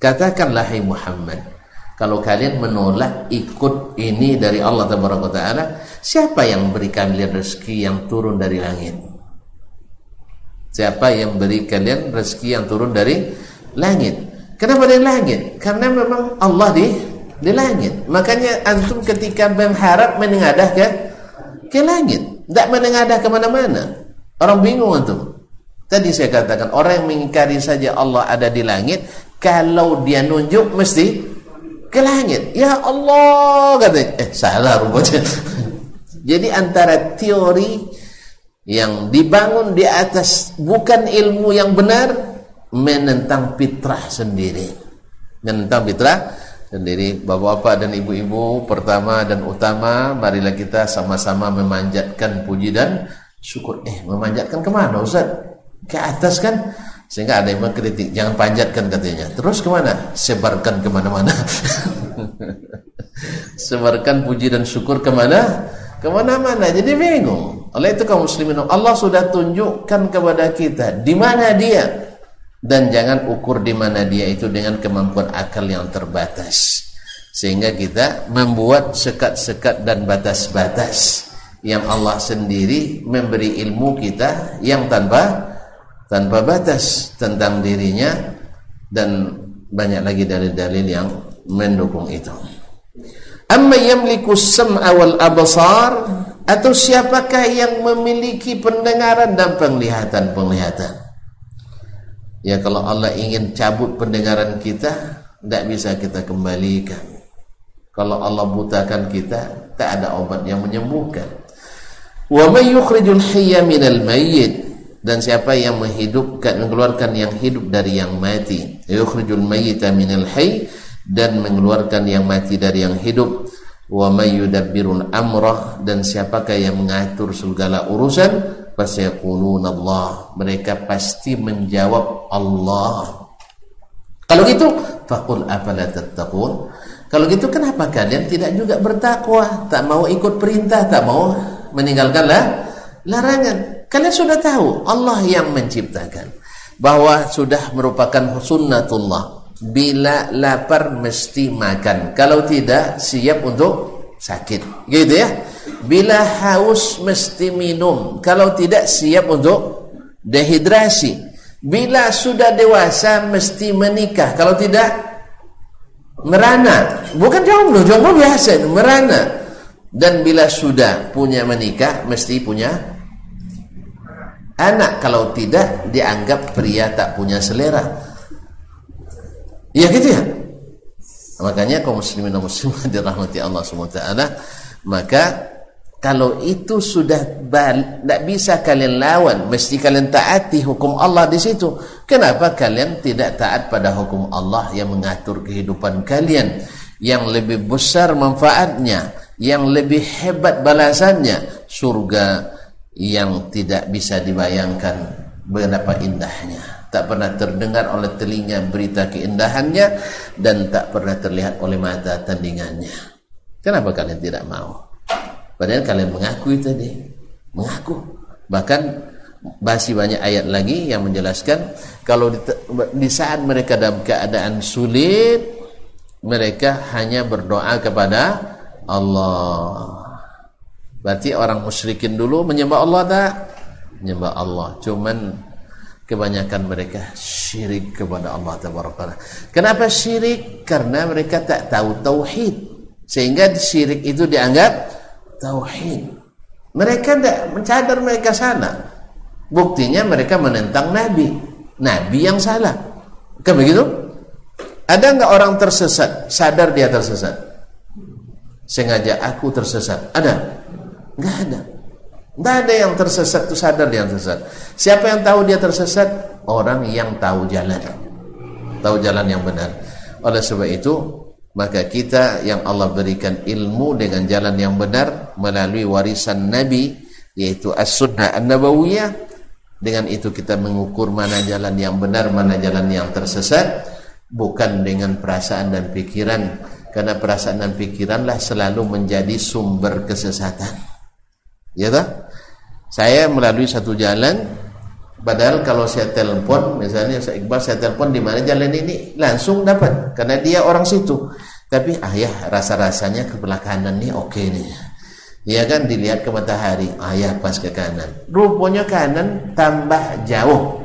Katakanlah hai Muhammad kalau kalian menolak ikut ini dari Allah Taala, siapa yang beri kalian rezeki yang turun dari langit? Siapa yang beri kalian rezeki yang turun dari langit? Kenapa dari langit? Karena memang Allah di di langit. Makanya antum ketika mengharap menengadah ke ke langit, tidak menengadah ke mana-mana. Orang bingung antum. Tadi saya katakan orang yang mengingkari saja Allah ada di langit, kalau dia nunjuk mesti ke langit. Ya Allah kata, eh salah rupanya. (laughs) Jadi antara teori yang dibangun di atas bukan ilmu yang benar menentang fitrah sendiri. Menentang fitrah sendiri. Bapak-bapak dan ibu-ibu pertama dan utama marilah kita sama-sama memanjatkan puji dan syukur. Eh, memanjatkan ke mana Ustaz? Ke atas kan? Sehingga ada yang mengkritik, jangan panjatkan katanya. Terus ke mana? Sebarkan ke mana-mana. (laughs) Sebarkan puji dan syukur ke mana? Ke mana-mana. Jadi bingung. Oleh itu kaum muslimin, Allah sudah tunjukkan kepada kita di mana dia. Dan jangan ukur di mana dia itu dengan kemampuan akal yang terbatas. Sehingga kita membuat sekat-sekat dan batas-batas yang Allah sendiri memberi ilmu kita yang tanpa tanpa batas tentang dirinya dan banyak lagi dalil-dalil yang mendukung itu. Amma yamliku sam'a wal absar atau siapakah yang memiliki pendengaran dan penglihatan-penglihatan? Ya kalau Allah ingin cabut pendengaran kita tidak bisa kita kembalikan. Kalau Allah butakan kita tak ada obat yang menyembuhkan. Wa may yukhrijul hayya minal mayyit dan siapa yang menghidupkan mengeluarkan yang hidup dari yang mati yukhrijul mayyita minal hayy dan mengeluarkan yang mati dari yang hidup wa may yudabbirul dan siapakah yang mengatur segala urusan fasayaquluna Allah mereka pasti menjawab Allah. Kalau gitu faqul afala tattaqun? Kalau gitu kenapa kalian tidak juga bertakwa? Tak mau ikut perintah tak mau meninggalkanlah larangan kalian sudah tahu Allah yang menciptakan. Bahwa sudah merupakan sunnatullah. Bila lapar mesti makan. Kalau tidak siap untuk sakit. Gitu ya? Bila haus mesti minum. Kalau tidak siap untuk dehidrasi. Bila sudah dewasa mesti menikah. Kalau tidak merana. Bukan jomblo jomblo biasa merana. Dan bila sudah punya menikah mesti punya anak kalau tidak dianggap pria tak punya selera Iya gitu ya. Makanya kaum muslimin dan muslimat (laughs) dirahmati Allah SWT maka kalau itu sudah tidak bisa kalian lawan, mesti kalian taati hukum Allah di situ. Kenapa kalian tidak taat pada hukum Allah yang mengatur kehidupan kalian, yang lebih besar manfaatnya, yang lebih hebat balasannya, surga yang tidak bisa dibayangkan betapa indahnya tak pernah terdengar oleh telinga berita keindahannya dan tak pernah terlihat oleh mata tandingannya. Kenapa kalian tidak mau? Padahal kalian mengakui tadi, mengaku. Bahkan masih banyak ayat lagi yang menjelaskan kalau di, di saat mereka dalam keadaan sulit, mereka hanya berdoa kepada Allah. Berarti orang musyrikin dulu menyembah Allah tak? Menyembah Allah. Cuman kebanyakan mereka syirik kepada Allah taala. Kenapa syirik? Karena mereka tak tahu tauhid. Sehingga syirik itu dianggap tauhid. Mereka tidak mencadar mereka sana. Buktinya mereka menentang nabi. Nabi yang salah. Kan begitu? Ada enggak orang tersesat sadar dia tersesat? Sengaja aku tersesat. Ada? Enggak ada. Tidak ada yang tersesat itu sadar dia tersesat. Siapa yang tahu dia tersesat? Orang yang tahu jalan. Tahu jalan yang benar. Oleh sebab itu, maka kita yang Allah berikan ilmu dengan jalan yang benar melalui warisan Nabi yaitu as-sunnah an-nabawiyah dengan itu kita mengukur mana jalan yang benar mana jalan yang tersesat bukan dengan perasaan dan pikiran karena perasaan dan pikiranlah selalu menjadi sumber kesesatan ya tak? Saya melalui satu jalan Padahal kalau saya telepon Misalnya saya Iqbal saya telepon di mana jalan ini? Langsung dapat Karena dia orang situ. Tapi ah ya rasa-rasanya ke kanan nih oke okay nih. Ya kan dilihat ke matahari Ah ya pas ke kanan. Rupanya kanan tambah jauh.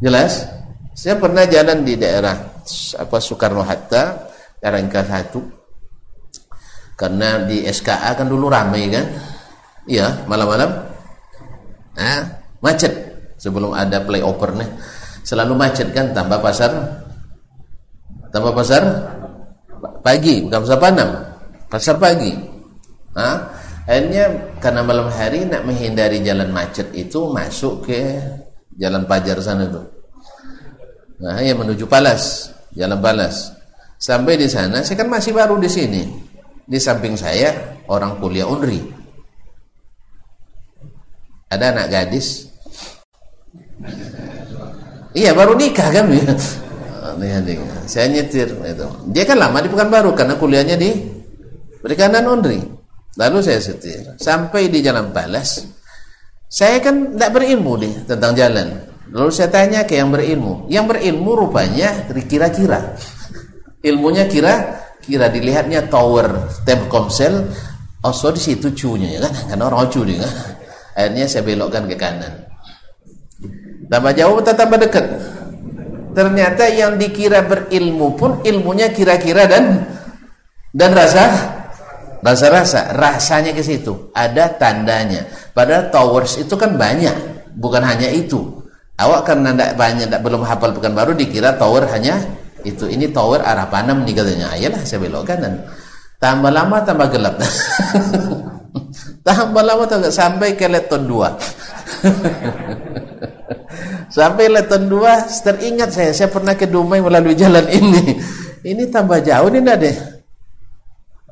Jelas? Saya pernah jalan di daerah apa Soekarno Hatta Rangka satu. Karena di SKA kan dulu ramai kan Iya malam-malam Nah, macet sebelum ada playover nih. Selalu macet kan tambah pasar tambah pasar pagi, bukan pasar panam. Pasar pagi. Nah, akhirnya karena malam hari nak menghindari jalan macet itu masuk ke jalan Pajar sana tuh. Nah, yang menuju Palas, jalan Palas. Sampai di sana, saya kan masih baru di sini. Di samping saya orang kuliah Unri ada anak gadis. Iya baru nikah kan? Ya saya nyetir itu dia kan lama di Pekanbaru karena kuliahnya di Perikanan Undri lalu saya setir. Sampai di Jalan Palas saya kan tidak berilmu nih tentang jalan. Lalu saya tanya ke yang berilmu. Yang berilmu rupanya kira-kira. Ilmunya kira kira dilihatnya tower Telkomsel. Oh so di situ cunya ya kan? Karena orang cu kan Akhirnya saya belokkan ke kanan. Tambah jauh tambah dekat? ternyata yang dikira berilmu pun ilmunya kira-kira dan dan rasa rasa-rasa. Rasanya ke situ. Ada tandanya. Padahal towers itu kan banyak. Bukan hanya itu. Awak karena tidak banyak tidak belum hafal pekan baru dikira tower hanya itu. Ini tower arah panam nih katanya. Ayolah saya belok kanan tambah lama tambah gelap (laughs) tambah lama tambah sampai ke leton dua. Sampai leton dua teringat saya saya pernah ke Dumai melalui jalan ini. Ini tambah jauh nih deh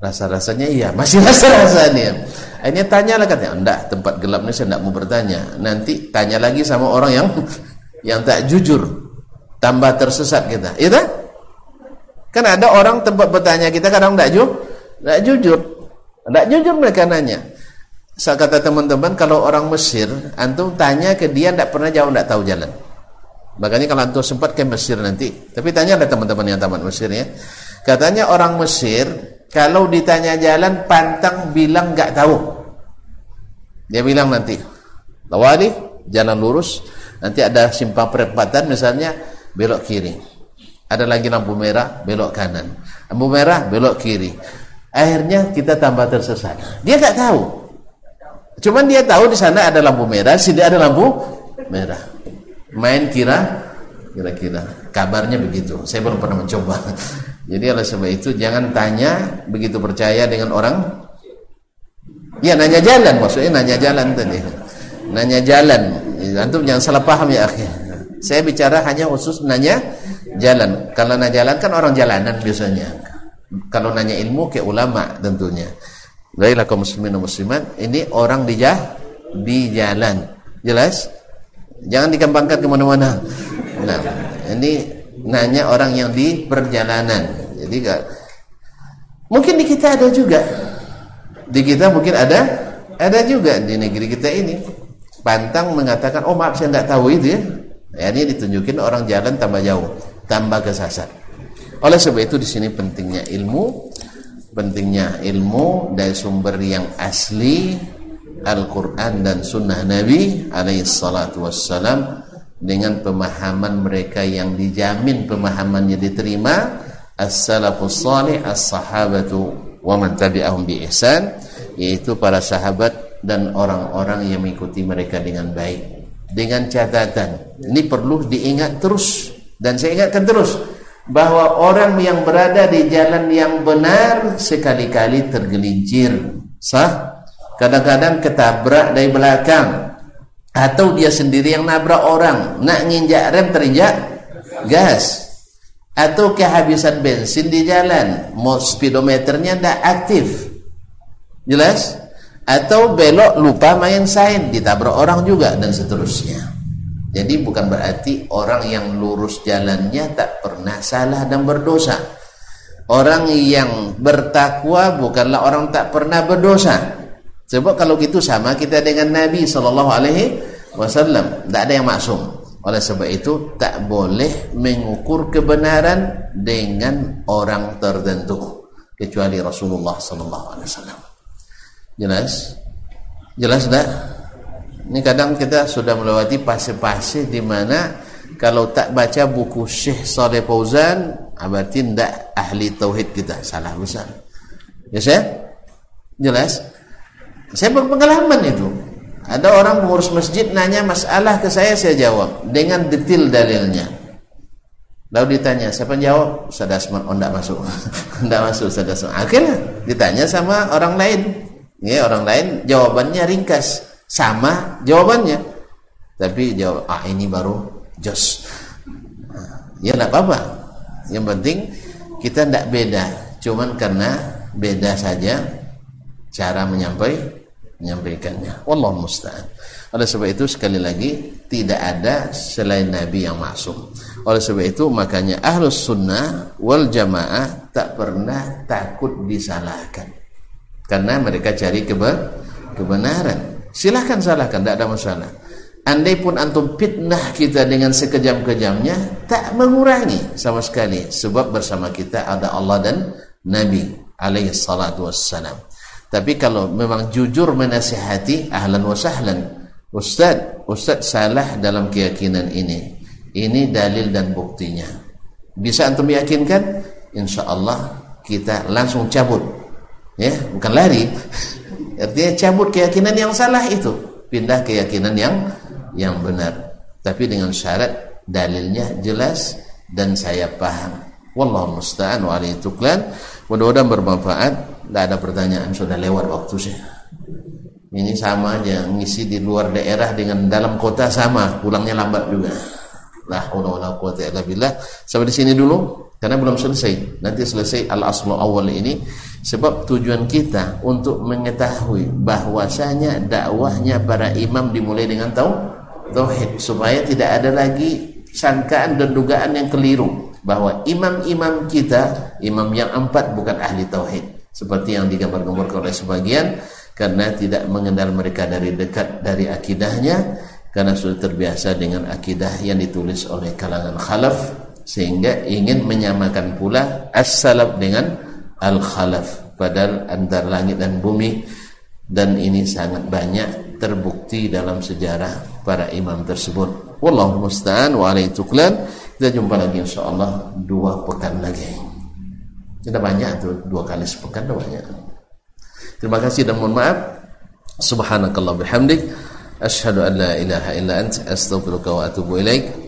rasa-rasanya iya masih (laughs) rasa-rasanya akhirnya tanya lah katanya enggak tempat gelap ini saya tidak mau bertanya. Nanti tanya lagi sama orang yang (laughs) yang tak jujur. Tambah tersesat kita iya kan ada orang tempat bertanya kita kadang tidak jujur tidak jujur. Tidak jujur mereka nanya saya kata teman-teman kalau orang Mesir antum tanya ke dia tidak pernah jauh tidak tahu jalan. Makanya kalau antum sempat ke Mesir nanti. Tapi tanya ada teman-teman yang tamat Mesir ya. Katanya orang Mesir kalau ditanya jalan pantang bilang nggak tahu. Dia bilang nanti lawali jalan lurus. Nanti ada simpang perempatan misalnya belok kiri. Ada lagi lampu merah belok kanan. Lampu merah belok kiri. Akhirnya kita tambah tersesat. Dia nggak tahu cuman dia tahu di sana ada lampu merah sini ada lampu merah. Main kira kira-kira. Kabarnya begitu. Saya belum pernah mencoba. (laughs) Jadi oleh sebab itu jangan tanya begitu percaya dengan orang. Ya nanya jalan. Maksudnya nanya jalan tadi. Nanya jalan. Antum jangan salah paham ya akhir saya bicara hanya khusus nanya jalan. Kalau nanya jalan kan orang jalanan biasanya. Kalau nanya ilmu ke ulama tentunya baiklah kaum muslimin dan muslimat ini orang di jah di jalan. Jelas? Jangan dikembangkan ke mana-mana nah ini nanya orang yang di perjalanan. Jadi gak, mungkin di kita ada juga. Di kita mungkin ada ada juga di negeri kita ini. Pantang mengatakan oh maaf saya tidak tahu itu ya. Ya ini ditunjukin orang jalan tambah jauh tambah kesasar. Oleh sebab itu di sini pentingnya ilmu pentingnya ilmu dari sumber yang asli Al-Quran dan Sunnah Nabi alaihi salatu wassalam dengan pemahaman mereka yang dijamin pemahamannya diterima. As-salafus salih as-sahabatu wa man tabi'ahum bi ihsan yaitu para sahabat dan orang-orang yang mengikuti mereka dengan baik. Dengan catatan ini perlu diingat terus dan saya ingatkan terus bahwa orang yang berada di jalan yang benar sekali-kali tergelincir. Sah? Kadang-kadang ketabrak dari belakang. Atau dia sendiri yang nabrak orang. Nak nginjak rem terinjak gas. Atau kehabisan bensin di jalan. Speedometernya tidak aktif. Jelas? Atau belok lupa main sain. Ditabrak orang juga dan seterusnya jadi bukan berarti orang yang lurus jalannya tak pernah salah dan berdosa. Orang yang bertakwa bukanlah orang tak pernah berdosa. Sebab kalau gitu sama kita dengan Nabi sallallahu alaihi wasallam. Tidak ada yang maksum. Oleh sebab itu tak boleh mengukur kebenaran dengan orang tertentu. Kecuali Rasulullah sallallahu alaihi wasallam. Jelas? Jelas tak? Ini kadang kita sudah melewati fase-fase di mana kalau tak baca buku Syekh Saleh Fauzan, ah, berarti tidak ahli tauhid kita. Salah besar. Ya saya? Jelas? Saya berpengalaman itu. Ada orang pengurus masjid nanya masalah ke saya, saya jawab dengan detail dalilnya. Lalu ditanya, siapa jawab? Ustaz Asman, oh tidak masuk. (laughs) tidak masuk Ustaz Asman. Akhirnya ditanya sama orang lain ya orang lain jawabannya ringkas sama jawabannya. Tapi jawab ah ini baru jos. Ya tidak apa-apa. Yang penting kita tidak beda. Cuman karena beda saja cara menyampaikan menyampaikannya. Allah musta'an. Oleh sebab itu sekali lagi tidak ada selain Nabi yang masuk oleh sebab itu makanya ahlus sunnah wal jamaah tak pernah takut disalahkan. Karena mereka cari kebenaran silahkan salahkan tidak ada masalah andai pun antum fitnah kita dengan sekejam-kejamnya tak mengurangi sama sekali sebab bersama kita ada Allah dan Nabi alaihi salatu wassalam tapi kalau memang jujur menasihati ahlan wa sahlan ustaz ustaz salah dalam keyakinan ini Ini dalil dan buktinya. Bisa antum yakinkan? Insya Allah kita langsung cabut. Ya, bukan lari. (laughs) Artinya cabut keyakinan yang salah itu, pindah keyakinan yang yang benar. Tapi dengan syarat dalilnya jelas dan saya paham. Wallahu musta'an wa alaihi tuklan. Mudah-mudahan bermanfaat. Tidak ada pertanyaan sudah lewat waktu sih. Ini sama aja ngisi di luar daerah dengan dalam kota sama, pulangnya lambat juga. Lah wala illa billah. Sampai di sini dulu karena belum selesai. Nanti selesai al-aslu awal ini. Sebab tujuan kita untuk mengetahui bahwasanya dakwahnya para imam dimulai dengan tauhid. Supaya tidak ada lagi sangkaan dan dugaan yang keliru. Bahwa imam-imam kita, imam yang empat bukan ahli tauhid. Seperti yang digambar-gambarkan oleh sebagian. Karena tidak mengenal mereka dari dekat dari akidahnya. Karena sudah terbiasa dengan akidah yang ditulis oleh kalangan khalaf sehingga ingin menyamakan pula as-salaf dengan al-khalaf. Padahal antara langit dan bumi. Dan ini sangat banyak terbukti dalam sejarah para imam tersebut. Wallahu musta'an wa alaihi tuklan. Kita jumpa lagi insyaallah dua pekan lagi. Tidak banyak tuh dua kali sepekan banyak. Terima kasih dan mohon maaf. Subhanakallah bihamdik. Ashhadu an la ilaha illa ant. Astaghfiruka wa atubu